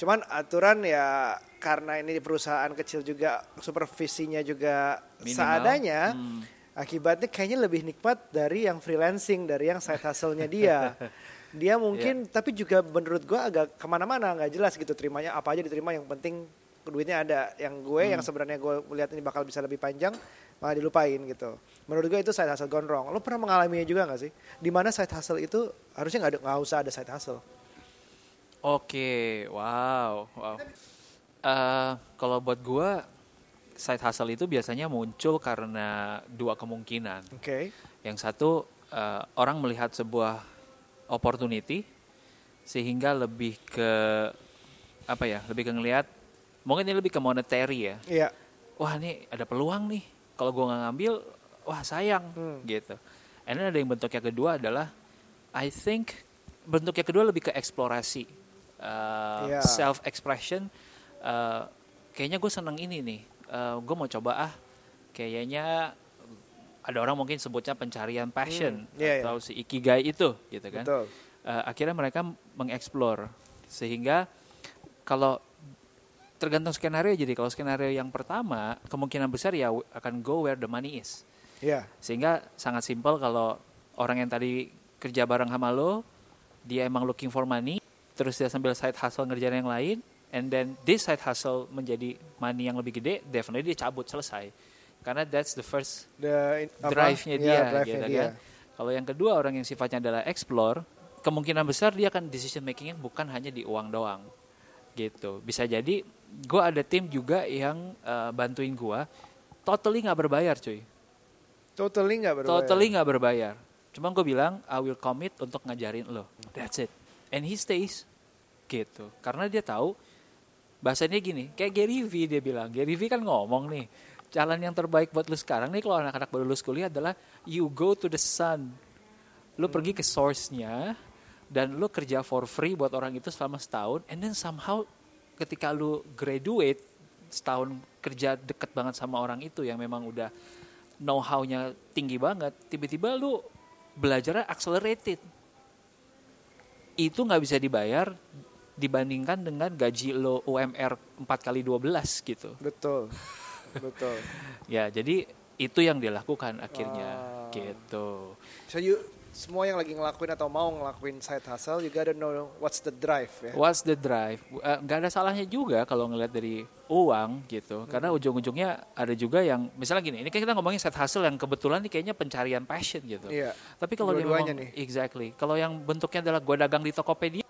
cuman aturan ya karena ini perusahaan kecil juga supervisinya juga Minimal. seadanya Hmm. Akibatnya kayaknya lebih nikmat dari yang freelancing dari yang side hustle-nya dia. Dia mungkin tapi juga menurut gue agak ke mana-mana nggak jelas gitu terimanya apa aja diterima yang penting duitnya ada. Yang gue yang sebenarnya gue melihat ini bakal bisa lebih panjang malah dilupain gitu. Menurut gue itu side hustle gone wrong. Lo pernah mengalaminya juga nggak sih? Di mana side hustle itu harusnya nggak ada nggak usah ada side hustle. Oke, wow, wow. Eh, kalau buat gua side hustle itu biasanya muncul karena dua kemungkinan. oke Yang satu eh, orang melihat sebuah opportunity sehingga lebih ke apa ya? Lebih ke ngelihat mungkin ini lebih ke monetary ya. iya Wah, ini ada peluang nih. Kalau gua nggak ngambil, wah sayang Hmm. gitu. And then ada yang bentuk yang kedua adalah I think bentuk yang kedua lebih ke eksplorasi. Uh, Iya. self expression uh, kayaknya gue seneng ini nih gue mau coba ah kayaknya ada orang mungkin sebutnya pencarian passion Hmm, iya, iya. atau si ikigai itu gitu kan. Betul. Uh, akhirnya mereka mengeksplor. Sehingga kalau tergantung skenario jadi kalau skenario yang pertama kemungkinan besar ya akan go where the money is. Iya. Sehingga sangat simpel kalau orang yang tadi kerja bareng sama lo dia emang looking for money terus dia sambil side hustle ngerjain yang lain and then this side hustle menjadi money yang lebih gede definitely dia cabut selesai karena that's the first The, drive-nya Iya, dia drive-nya gitu dia. kan. Kalau yang kedua orang yang sifatnya adalah explore, kemungkinan besar dia akan decision makingnya bukan hanya di uang doang. Gitu. Bisa jadi gue ada tim juga yang eh, bantuin gue totally nggak berbayar cuy. totally nggak berbayar Totally nggak berbayar. Cuma gue bilang I will commit untuk ngajarin lo. That's it. And he stays gitu. Karena dia tahu bahasanya gini, kayak Gary V dia bilang. Gary V kan ngomong nih, jalan yang terbaik buat lu sekarang nih kalau anak-anak baru lulus kuliah adalah you go to the sun. Lu pergi ke source-nya dan lu kerja for free buat orang itu selama setahun and then somehow ketika lu graduate setahun kerja deket banget sama orang itu yang memang udah know how-nya tinggi banget, tiba-tiba lu belajarnya accelerated. Itu nggak bisa dibayar dibandingkan dengan gaji lo UMR 4 kali 12 gitu. betul betul Ya, jadi itu yang dilakukan akhirnya Ah. gitu. so you semua yang lagi ngelakuin atau mau ngelakuin side hustle you gotta know what's the drive ya What's the drive? Eh, Nggak ada salahnya juga kalau ngelihat dari uang gitu. Karena ujung-ujungnya ada juga yang misalnya gini, ini kan kita ngomongin side hustle yang kebetulan nih kayaknya pencarian passion gitu. iya Tapi kalau dia ngomong- nih. exactly. Kalau yang bentuknya adalah gua dagang di Tokopedia,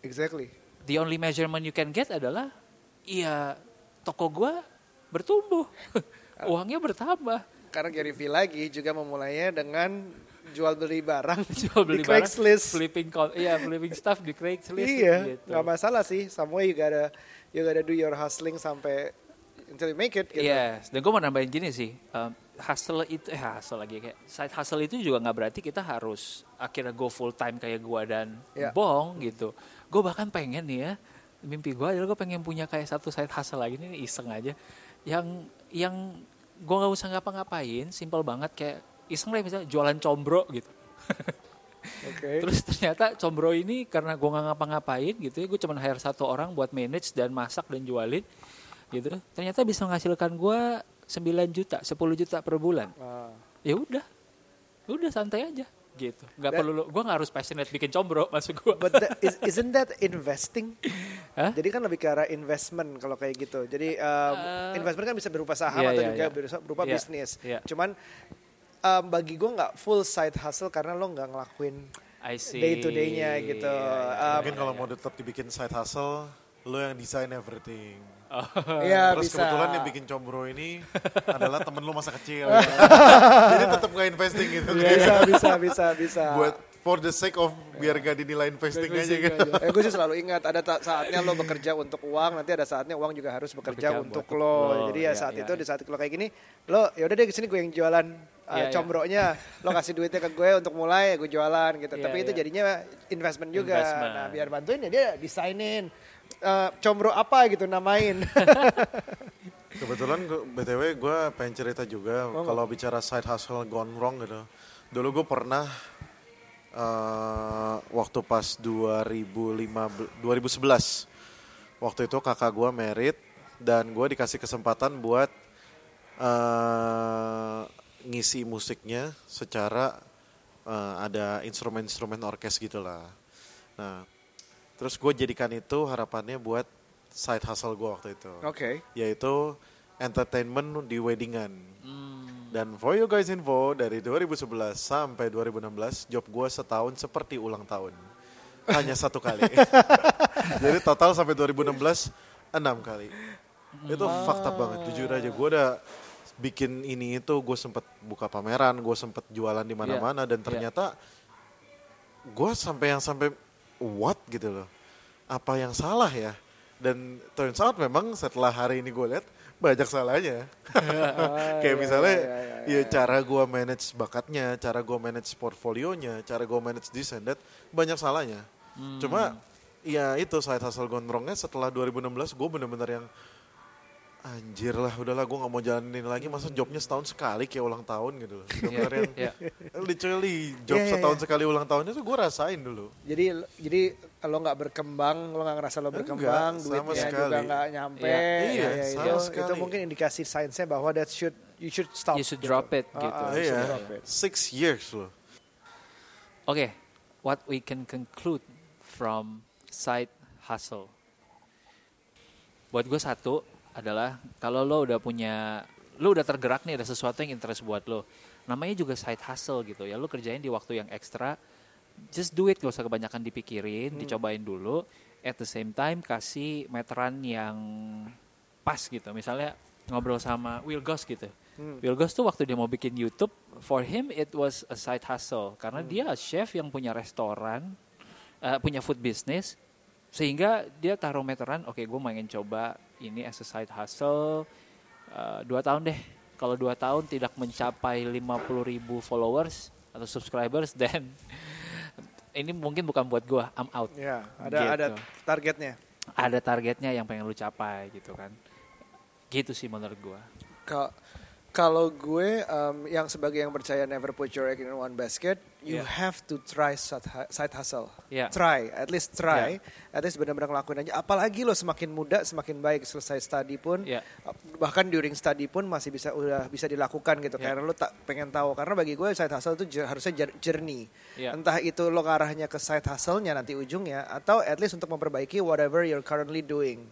exactly the only measurement you can get adalah iya toko gua bertumbuh. Uangnya bertambah. karena Gary V lagi juga memulainya dengan jual beli barang Jual beli di barang, Craigslist flipping iya flipping stuff di Craigslist iya gitu. nggak masalah sih somewhere you gotta you gotta do your hustling sampai until you make it gitu Yes, dan gue mau nambahin gini sih, um, hustle itu, eh hustle lagi kayak side hustle itu juga nggak berarti kita harus akhirnya go full time kayak gue dan Ya. Bong gitu. Gue bahkan pengen nih ya, mimpi gue adalah gue pengen punya kayak satu side hustle lagi nih iseng aja, yang yang gue nggak usah ngapa-ngapain, simple banget kayak iseng lah misalnya jualan combro gitu. oke Terus ternyata combro ini karena gue nggak ngapa-ngapain gitu ya, gue cuma hire satu orang buat manage dan masak dan jualin gitu. Ternyata bisa menghasilkan gue 9 juta, 10 juta per bulan. Ah. Ya udah, udah santai aja gitu. Nggak perlu, gue nggak harus passionate bikin combro masuk gue. But that, is, isn't that investing? Hah? Jadi kan lebih ke arah investment kalau kayak gitu. Jadi um, Eh, investment kan bisa berupa saham iya, atau iya, juga iya. berupa, Iya, bisnis. iya. Cuman um, bagi gue nggak full side hustle karena lo nggak ngelakuin I see. day to day-nya gitu. Um, Mungkin kalau mau tetap dibikin side hustle, lo yang design everything. Iya Terus bisa. kebetulan yang bikin combro ini adalah temen lo masa kecil. ya. Jadi tetap nggak investing gitu. bisa bisa bisa bisa. Buat for the sake of biar gak dinilai investing aja kan. eh, gue sih selalu ingat ada saatnya lo bekerja untuk uang, nanti ada saatnya uang juga harus bekerja Bekerja untuk lo. lo. Jadi ya Iya, saat iya, itu iya. di saat lo kayak gini, lo ya udah deh ke sini gue yang jualan uh, Iya, iya. combronya, lo kasih duitnya ke gue untuk mulai, gue jualan gitu. Iya, Tapi itu iya. jadinya investment juga. Investment. Nah biar bantuin ya dia desainin uh, combro apa gitu namain. Kebetulan BTW gue pengen cerita juga kalau bicara side hustle gone wrong gitu. Dulu gue pernah eh, waktu pas 2015 2011 waktu itu kakak gue merit dan gue dikasih kesempatan buat eh, ngisi musiknya secara eh, ada instrumen-instrumen orkes gitulah. Nah, terus gue jadikan itu harapannya buat side hustle gue waktu itu. Oke. Yaitu entertainment di weddingan. Hmm. Dan for you guys info, dari 2011 sampai 2016, job gue setahun seperti ulang tahun. Hanya satu kali. Jadi total sampai 2016, enam kali. Itu fakta banget, jujur aja. Gue udah bikin ini itu, gue sempet buka pameran, gue sempet jualan di mana-mana, dan Iya. ternyata gue sampai yang sampai what gitu loh. Apa yang salah ya? Dan turns out memang setelah hari ini gue lihat banyak salahnya. Kayak misalnya ya cara gue manage bakatnya, cara gue manage portfolionya, cara gue manage this and that banyak salahnya. Cuma ya itu side hustle gondrongnya setelah 2016 gue bener-bener yang anjir lah udahlah gue nggak mau jalanin lagi masa jobnya setahun sekali kayak ulang tahun gitu loh. Bener-bener yang Iya. literally job Iya, iya, setahun iya. sekali ulang tahunnya tuh gue rasain dulu. Jadi jadi kalau nggak berkembang, lo nggak ngerasa lo Enggak, berkembang, sama duitnya sekali. juga nggak nyampe. Iya. Iya, Ya, sama itu, sekali. itu mungkin indikasi sainsnya bahwa that should you should stop. You should drop it, gitu. ah, Ah, iya, drop it. six years loh. Oke, what we can conclude from side hustle. Buat gue satu adalah kalau lo udah punya, lo udah tergerak nih ada sesuatu yang interest buat lo. Namanya juga side hustle gitu ya. Lo kerjain di waktu yang ekstra. Just do it, gak usah kebanyakan dipikirin, dicobain dulu. At the same time kasih meteran yang pas gitu. Misalnya ngobrol sama Will Goss gitu. Will Goss tuh waktu dia mau bikin YouTube, for him it was a side hustle karena dia chef yang punya restoran, eh, punya food business, sehingga dia taruh meteran, oke gue pengen coba ini as a side hustle eh, dua tahun deh. Kalau dua tahun tidak mencapai 50 ribu followers atau subscribers, then ini mungkin bukan buat gue, I'm out. Ya, ada Gitu. ada targetnya. Ada targetnya yang pengen lu capai gitu kan. Gitu sih menurut gue. Ka- Kalau gue um, yang sebagai yang percaya never put your egg in one basket, you Yeah. have to try side hu- side hustle. Yeah. Try, at least try, at least benar-benar ngelakuin aja. Apalagi lo semakin muda, semakin baik selesai study pun, Yeah. bahkan during study pun masih bisa udah bisa dilakukan gitu. Yeah. Karena lo tak pengen tahu. Karena bagi gue side hustle itu jer- harusnya jer- journey. Yeah. Entah itu lo arahnya ke side hustle-nya nanti ujungnya, atau at least untuk memperbaiki whatever you're currently doing.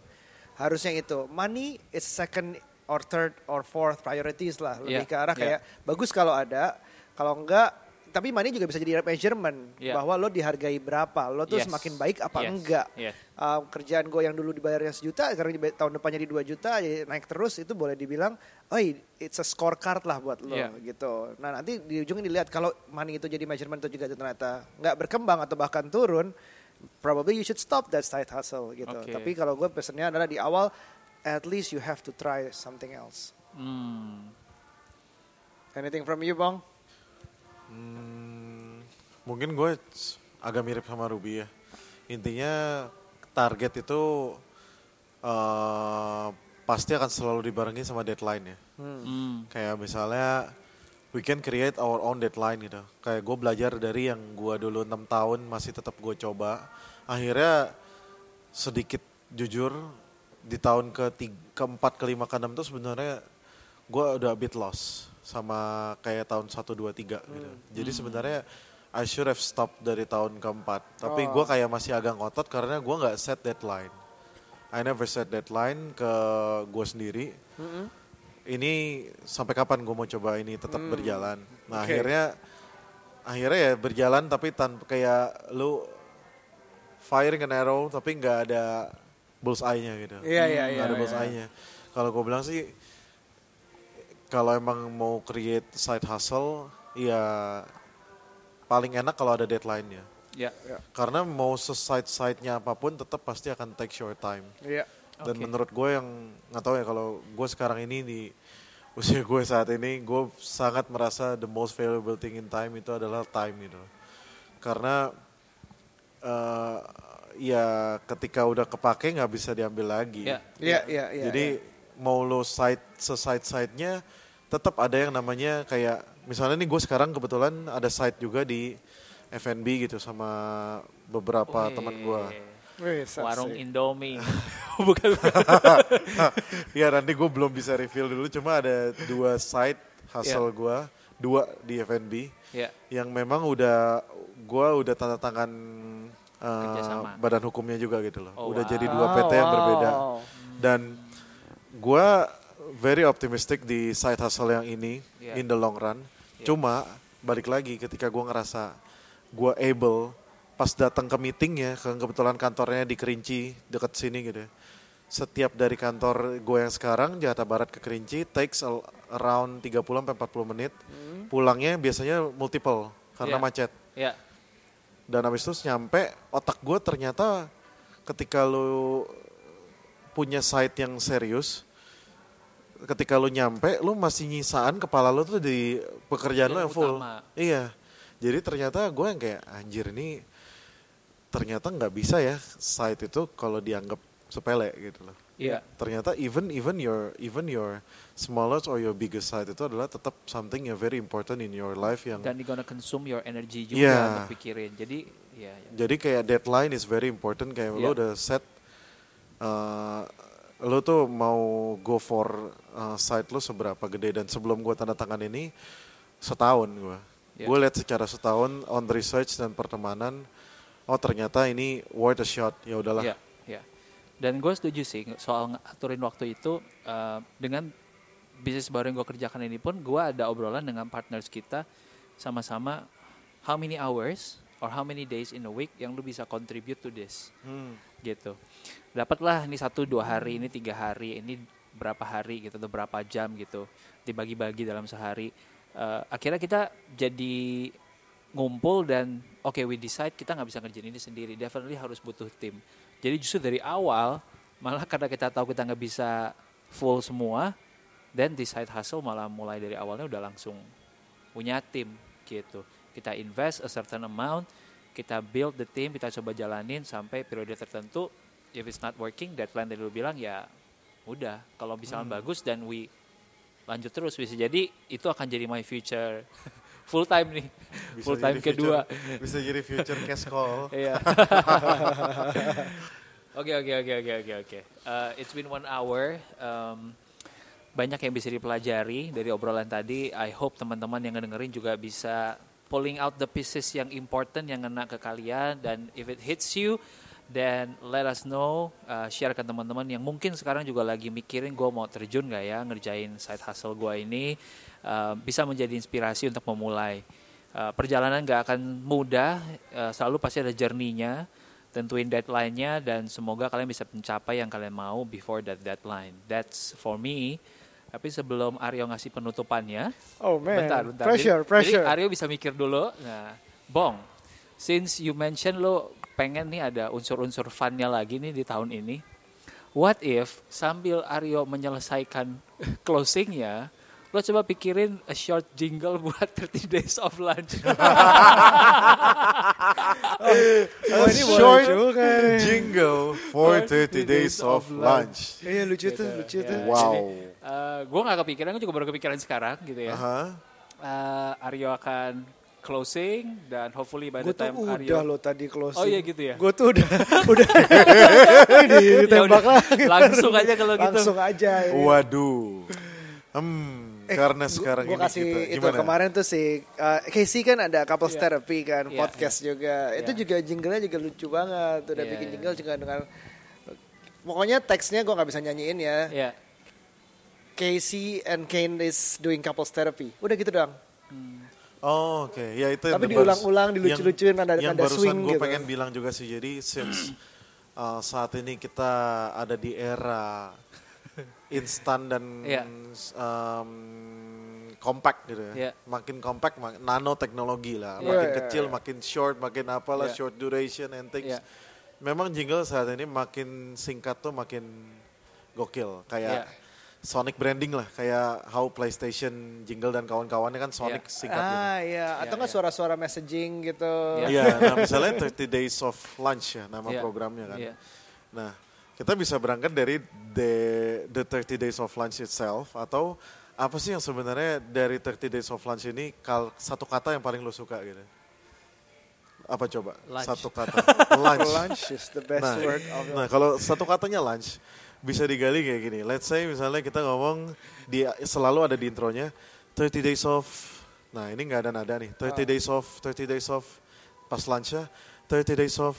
Harusnya itu. Money is second or third or fourth priorities lah. Lebih Yeah, ke arah yeah. kayak bagus kalau ada, kalau enggak tapi money juga bisa jadi measurement Yeah. bahwa lo dihargai berapa, lo tuh Yes. semakin baik apa Yes. enggak. Yes. Uh, kerjaan gue yang dulu dibayarnya sejuta, sekarang dibayar- tahun depannya di 2 juta, ya naik terus itu boleh dibilang, oh it's a scorecard lah buat lo Yeah. gitu. Nah nanti di ujungnya dilihat kalau money itu jadi measurement itu juga ternyata nggak berkembang atau bahkan turun, probably you should stop that side hustle gitu. Oke. Tapi kalau gue pesennya adalah di awal, at least you have to try something else. Hmm. Anything from you, Bang? Hmm, mungkin gue agak mirip sama Ruby ya. Intinya target itu eh, pasti akan selalu dibarengi sama deadline ya. Hmm. Kayak misalnya we can create our own deadline gitu. Kayak gue belajar dari yang gue dulu enam tahun masih tetap gue coba. Akhirnya sedikit jujur di tahun ke tiga, keempat, kelima, keenam tuh sebenarnya gue udah a bit lost sama kayak tahun satu dua tiga gitu. Jadi sebenarnya I should have stopped dari tahun keempat. Tapi gue kayak masih agak ngotot karena gue nggak set deadline. I never set deadline ke gue sendiri. Ini sampai kapan gue mau coba ini tetap berjalan. Nah Oke. akhirnya akhirnya ya berjalan tapi tanpa kayak lu firing an arrow tapi nggak ada bullseye-nya gitu. Iya, iya, iya, ada iya. bullseye-nya. Kalau gue bilang sih kalau emang mau create side hustle ya paling enak kalau ada deadline-nya. Ya. Karena mau seside-side-nya apa pun tetap pasti akan take your time. Iya. Dan Oke. menurut gue yang nggak tahu ya kalau gue sekarang ini di usia gue saat ini gue sangat merasa the most valuable thing in time itu adalah time gitu. Karena eh, ya ketika udah kepake nggak bisa diambil lagi. Ya. Iya, iya, iya. Jadi mau lo side side side-nya tetap ada yang namanya kayak misalnya nih gue sekarang kebetulan ada side juga di F&B gitu sama beberapa teman gue. Warung Indomie. Bukan. ya nanti gue belum bisa reveal dulu cuma ada dua side hustle gue dua di F&B ya. yang memang udah gue udah tanda tangan Kerjasama. badan hukumnya juga gitu loh. Oh, Udah wow. jadi dua PT yang Oh, berbeda. wow. Dan gue very optimistic di side hustle yang ini Yeah. in the long run. Yeah. Cuma balik lagi ketika gue ngerasa gue able pas datang ke meetingnya, ke kebetulan kantornya di Kerinci deket sini gitu. ya. Setiap dari kantor gue yang sekarang Jakarta Barat ke Kerinci takes around 30 sampai 40 menit. Pulangnya biasanya multiple karena Yeah. macet. Ya, Dan habis itu nyampe otak gue ternyata ketika lu punya site yang serius, ketika lu nyampe lu masih nyisaan kepala lu tuh di pekerjaan lu Yang yang full. utama. Iya. Jadi ternyata gue yang kayak anjir ini ternyata nggak bisa ya site itu kalau dianggap sepele gitu loh. Iya. Ternyata even even your even your smallest or your biggest site itu adalah tetap something yang very important in your life yang dan gonna consume your energy juga Yeah. untuk pikirin. Jadi, ya, ya. Jadi kayak deadline is very important kayak lo Iya. udah set uh, lo tuh mau go for uh, site lo seberapa gede dan sebelum gua tanda tangan ini setahun gua. Iya. Gue lihat secara setahun on research dan pertemanan oh ternyata ini worth a shot. Ya udahlah. Iya. Dan gue setuju sih soal ngaturin waktu itu eh, dengan bisnis baru yang gue kerjakan ini pun gue ada obrolan dengan partners kita sama-sama how many hours or how many days in a week yang lu bisa contribute to this Hmm. gitu. Dapatlah ini satu dua hari ini tiga hari ini berapa hari gitu atau berapa jam gitu dibagi-bagi dalam sehari. Eh, akhirnya kita jadi ngumpul dan oke we decide kita nggak bisa ngerjain ini sendiri definitely harus butuh tim jadi justru dari awal malah karena kita tahu kita nggak bisa full semua dan di side hustle malah mulai dari awalnya udah langsung punya tim gitu. Kita invest a certain amount kita build the team kita coba jalanin sampai periode tertentu. If it's not working deadline dari lu bilang ya udah. Kalau misalnya bagus dan we lanjut terus. Bisa jadi itu akan jadi my future full time nih Bisa full time kedua future- bisa jadi future cash call. Iya. Oke oke oke oke oke oke. Uh, It's been one hour. Um, banyak yang bisa dipelajari dari obrolan tadi. I hope teman-teman yang ngedengerin juga bisa pulling out the pieces yang important yang ngena ke kalian dan if it hits you then let us know uh, share ke teman-teman yang mungkin sekarang juga lagi mikirin gue mau terjun gak ya ngerjain side hustle gue ini Uh, bisa menjadi inspirasi untuk memulai. Uh, perjalanan gak akan mudah uh, selalu pasti ada journey-nya tentuin deadline-nya dan semoga kalian bisa mencapai yang kalian mau before that deadline. That's for me. Tapi sebelum Aryo ngasih penutupannya Oh man, bentar bentar. Pressure, Jadi- pressure. jadi Aryo bisa mikir dulu. Nah Bong since you mention lo pengen nih ada unsur-unsur funnya lagi nih di tahun ini what if sambil Aryo menyelesaikan closingnya lo coba pikirin a short jingle buat 30 days of lunch oh ini boleh Short juga. Jingle for 30 days of lunch. Iya lucu tuh, Gitu, lucu ya. tuh. Wow. gue gak kepikiran, gue juga baru kepikiran sekarang gitu ya. Aha. Eh, Aryo akan closing dan hopefully by Gue the tuh time udah Aryo lo tadi closing. Oh iya gitu ya? Gue tuh udah udah ini ditembak Ya udah, lagi. langsung aja kalau gitu. Langsung aja. ya. Waduh. Hmm, Eh, karena gua- sekarang gua ini kasih kita itu gimana? kemarin tuh si uh, Casey kan ada couples Iya. therapy kan Iya, podcast juga itu Iya. juga jinglenya juga lucu banget udah Iya, bikin iya. jingle juga dengan pokoknya teksnya gua nggak bisa nyanyiin ya Ya. Casey and Kane is doing couples therapy udah gitu dong Oh, oke. Ya itu yang Tapi diulang-ulang, dilucu-lucuin, yang- ada- yang ada barusan swing gue gitu. pengen bilang juga sih. Jadi since uh, saat ini kita ada di era instan dan Iya. um, compact gitu ya. Iya. Makin compact, mak- nanoteknologi lah. Iya. Makin Iya. kecil, makin short, makin apalah Iya. short duration and things. Iya. Memang jingle saat ini makin singkat tuh makin gokil. Kayak Iya. Sonic branding lah, kayak how PlayStation jingle dan kawan-kawannya kan Sonic Iya. singkat gitu. ah iya atau nggak iya. suara-suara messaging gitu Iya. Iya, nah misalnya 30 Days of Lunch ya nama Iya. programnya kan. Iya. Nah, kita bisa berangkat dari the, the 30 Days of Lunch itself atau apa sih yang sebenarnya dari 30 Days of Lunch ini kal satu kata yang paling lo suka gitu? Apa coba? Lunch. Satu kata. lunch. lunch is the best Nah, word of nah kalau satu katanya lunch bisa digali kayak gini. Let's say misalnya kita ngomong di selalu ada di intronya 30 days of. Nah ini nggak ada nada nih. 30 Ah. days of, 30 days of pas lunchnya. 30 days of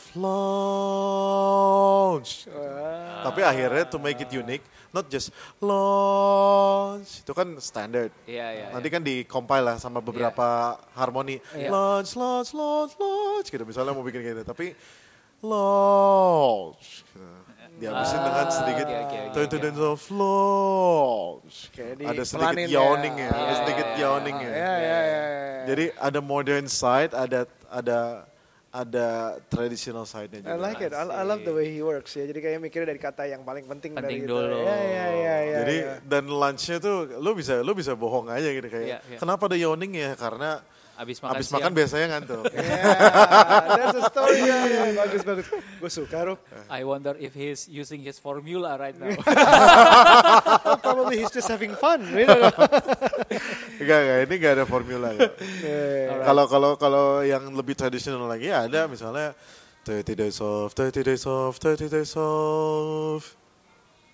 launch. Wah. Tapi akhirnya to make it unique, not just launch. Itu kan standard. Iya, iya. Nanti kan di compile lah sama beberapa harmoni. Iya. Launch, launch, launch, launch. Gitu misalnya mau bikin kayak gitu. Tapi launch. Gitu. Dihabisin Ah, dengan sedikit oke, oke, oke, 30 oke. days of launch. Ada sedikit ya. yawning ya. Ada Iya, sedikit iya, yawning ya. Ya, ya, ya, ya. Jadi ada modern side, ada ada ada traditional side-nya I juga. like it. I, I love the way he works ya. Jadi kayak mikirnya dari kata yang paling penting, Penting dari dulu. Itu. Ya, ya, ya, ya, Jadi ya. dan lunchnya tuh lu bisa lu bisa bohong aja gitu kayak Iya, iya. kenapa ada yawning ya karena Abis makan habis siang. makan biasanya ngantuk. Yeah, that's a story. Ya, ya, bagus bagus. Gue suka Rup. I wonder if he's using his formula right now. Probably he's just having fun. Enggak, enggak, ini enggak ada formula. Yeah. Kalau kalau kalau yang lebih tradisional lagi ya ada misalnya 30 days of, 30 days of, 30 days of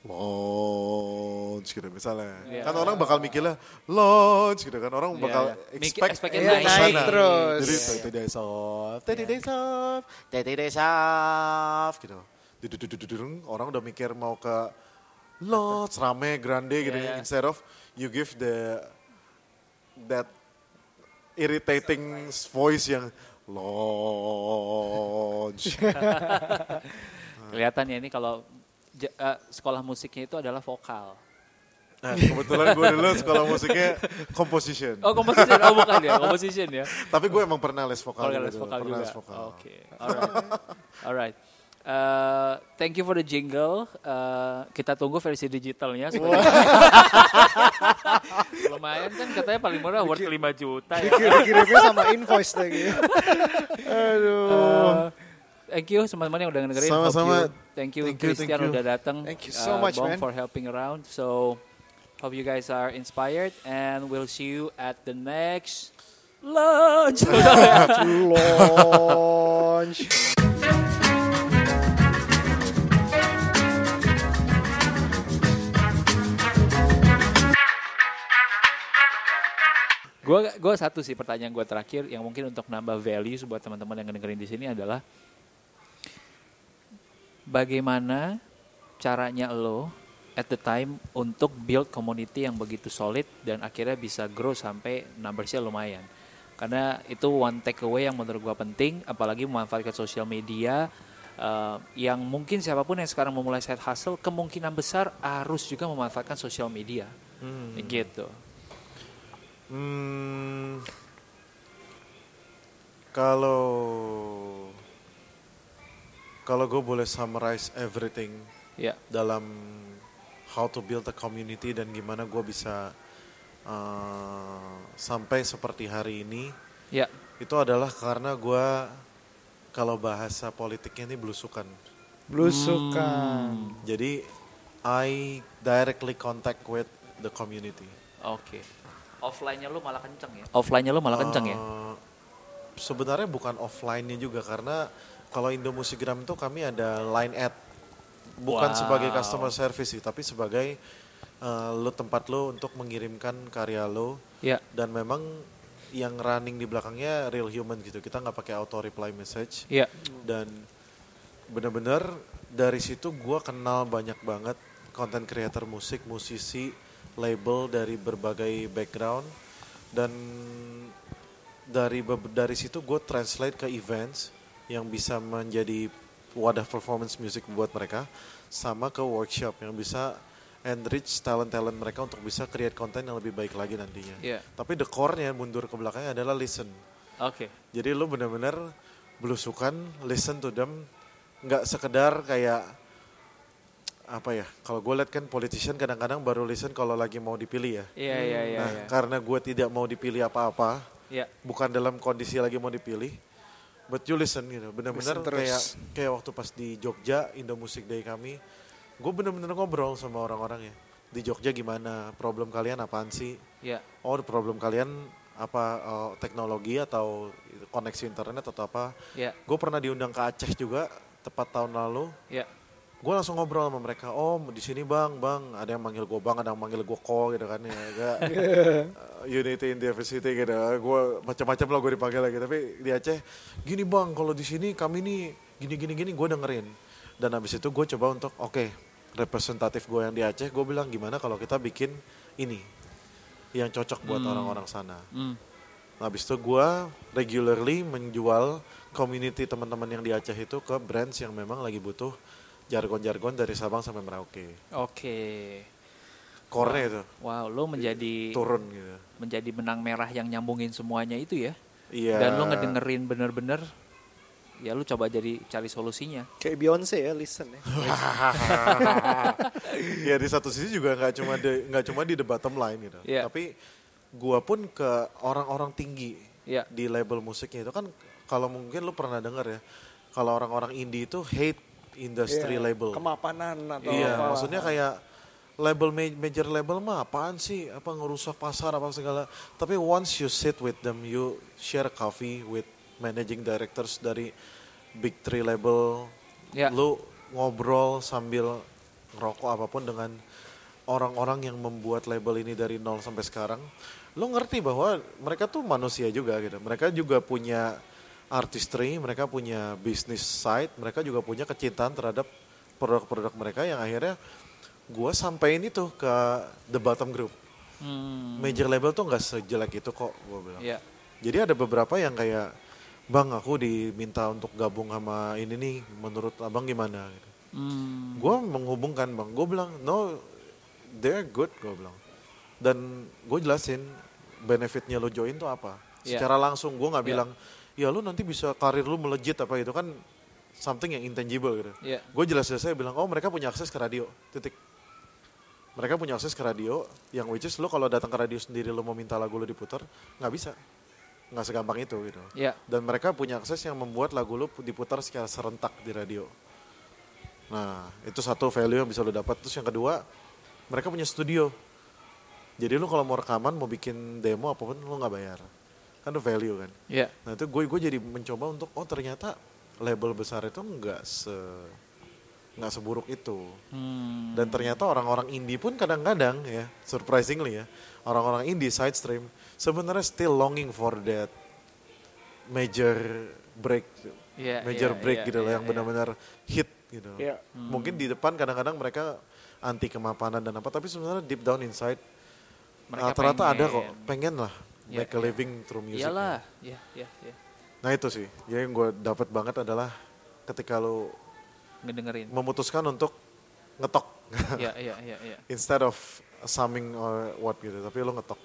launch gitu misalnya. Iya. Kan orang bakal mikirnya launch gitu kan orang Iya, bakal. Mikir- expect expect-nya untuk naik. sana. Naik terus. Jadi Iya, 30 days of, 30 days of, 30 days of gitu. Orang udah mikir mau ke launch rame grande gitu Iya, ya. iya. instead of you give the that irritating voice yang launch. Kelihatan ya ini kalau eh, sekolah musiknya itu adalah vokal. Nah, kebetulan gue dulu sekolah musiknya composition. Oh composition, oh bukan ya, composition ya. Tapi gue emang pernah les vokal. Juga les vokal pernah juga. les vokal. Oke, alright, alright. Eh, thank you for the jingle. Eh, kita tunggu versi digitalnya. supaya- Lumayan kan katanya paling murah worth 5 juta ya. Kirim-kirimnya sama invoice lagi. Aduh. Eh, thank you teman-teman yang udah dengerin. Sama-sama. Thank you Thank you, Christian thank you. udah datang. Thank you so Eh, much, Bong man. for helping around. So hope you guys are inspired and we'll see you at the next lunch. Launch. Gue gua satu sih pertanyaan gue terakhir yang mungkin untuk nambah value buat teman-teman yang dengerin di sini adalah bagaimana caranya lo at the time untuk build community yang begitu solid dan akhirnya bisa grow sampai numbersnya lumayan. Karena itu one takeaway yang menurut gue penting, apalagi memanfaatkan sosial media eh, yang mungkin siapa pun yang sekarang memulai side hustle kemungkinan besar harus juga memanfaatkan sosial media, gitu. Hmm, kalau kalau gue boleh summarize everything Ya, dalam how to build a community dan gimana gue bisa uh, sampai seperti hari ini ya, itu adalah karena gue kalau bahasa politiknya ini belusukan. Blusukan. Jadi I directly contact with the community. Oke. Offline-nya lu malah kenceng ya? Offline-nya lu malah kenceng ya? Eh, Sebenarnya bukan offline-nya juga karena kalau Indo Musikgram itu kami ada line ad. Bukan Wow. sebagai customer service sih, tapi sebagai eh, lo tempat lo untuk mengirimkan karya lo Ya. dan memang yang running di belakangnya real human gitu. Kita nggak pakai auto reply message Iya. dan bener-bener dari situ gua kenal banyak banget content creator musik, musisi, label dari berbagai background dan dari dari situ gue translate ke events yang bisa menjadi wadah performance music buat mereka sama ke workshop yang bisa enrich talent-talent mereka untuk bisa create konten yang lebih baik lagi nantinya. Iya. Tapi the core-nya mundur ke belakangnya adalah listen. Oke. Jadi lu bener-bener belusukan, listen to them, nggak sekedar kayak apa ya? Kalau gue lihat kan politician kadang-kadang baru listen kalau lagi mau dipilih ya. Iya, iya, iya. nah, iya. karena gue tidak mau dipilih apa-apa, Iya. bukan dalam kondisi lagi mau dipilih, but you listen gitu. Terus. kayak kayak waktu pas di Jogja Indo Music Day kami, gue bener-bener ngobrol sama orang-orang ya. Di Jogja gimana? Problem kalian apaan sih? Iya. oh problem kalian apa eh, teknologi atau koneksi internet atau apa Iya. gue pernah diundang ke Aceh juga tepat tahun lalu Iya. Gue langsung ngobrol sama mereka oh di sini bang bang ada yang manggil gue bang ada yang manggil gue ko gitu kan ya agak uh, unity in diversity gitu gue macam-macam lah gue dipanggil lagi tapi di Aceh gini bang kalau di sini kami nih gini gini gini gue dengerin dan habis itu gue coba untuk oke representatif gue yang di Aceh gue bilang gimana kalau kita bikin ini yang cocok buat Hmm. orang-orang sana Hmm. Nah, habis itu gue regularly menjual community teman-teman yang di Aceh itu ke brands yang memang lagi butuh jargon-jargon dari Sabang sampai Merauke. Oke. Core-nya itu Wow, lo menjadi turun gitu. menjadi benang merah yang nyambungin semuanya itu ya. Iya. Dan lo ngedengerin bener-bener ya lu coba jadi cari solusinya. Kayak Beyonce ya, listen ya. ya di satu sisi juga nggak cuma di nggak cuma di the bottom line gitu. Iya. Tapi gua pun ke orang-orang tinggi Iya. di label musiknya itu kan kalau mungkin lu pernah dengar ya. Kalau orang-orang indie itu hate industry Iya, label. Kemapanan atau Iya, apa. maksudnya kayak label ma- major label mah apaan sih? Apa ngerusak pasar apa segala. Tapi once you sit with them, you share coffee with managing directors dari big three label, Ya. lu ngobrol sambil ngerokok apa pun dengan orang-orang yang membuat label ini dari nol sampai sekarang, lu ngerti bahwa mereka tuh manusia juga gitu. Mereka juga punya artistry, mereka punya business side, mereka juga punya kecintaan terhadap produk-produk mereka yang akhirnya gue sampein itu ke the bottom group. Hmm. Major label tuh nggak sejelek itu kok, gue bilang. Ya. Jadi ada beberapa yang kayak, bang aku diminta untuk gabung sama ini nih, menurut abang gimana? Gitu. Hmm. Gue menghubungkan bang, gue bilang no, they're good, gue bilang. Dan gue jelasin benefitnya lo join tuh apa. Iya. Secara langsung gue nggak Iya. bilang, ya lu nanti bisa karir lu melejit apa itu kan something yang intangible gitu. Ya. Gue jelas-jelas saya bilang, oh mereka punya akses ke radio, titik. Mereka punya akses ke radio, yang which is lo kalau datang ke radio sendiri lo mau minta lagu lo diputar, nggak bisa. Nggak segampang itu gitu. Ya. Dan mereka punya akses yang membuat lagu lo diputar secara serentak di radio. Nah, itu satu value yang bisa lo dapat. Terus yang kedua, mereka punya studio. Jadi lo kalau mau rekaman, mau bikin demo apa pun, lo nggak bayar. Kan itu value kan. Ya. Nah itu gue gue jadi mencoba untuk oh ternyata label besar itu nggak se nggak seburuk itu. Hmm. Dan ternyata orang-orang indie pun kadang-kadang ya surprisingly ya orang-orang indie side stream sebenarnya still longing for that major break, Iya, major iya, break iya, gitu loh iya, yang iya. benar-benar hit gitu. Iya. Mungkin di depan kadang-kadang mereka anti kemapanan dan apa tapi sebenarnya deep down inside Mereka rata-rata ada kok pengen lah Iya, make a iya. living through music. Iyalah. Ya, ya, ya. Nah itu sih, ya yang gue dapat banget adalah ketika lo Ngedengerin. memutuskan untuk ngetok Ya, ya, ya, ya. instead of summing or what gitu, tapi lo ngetok.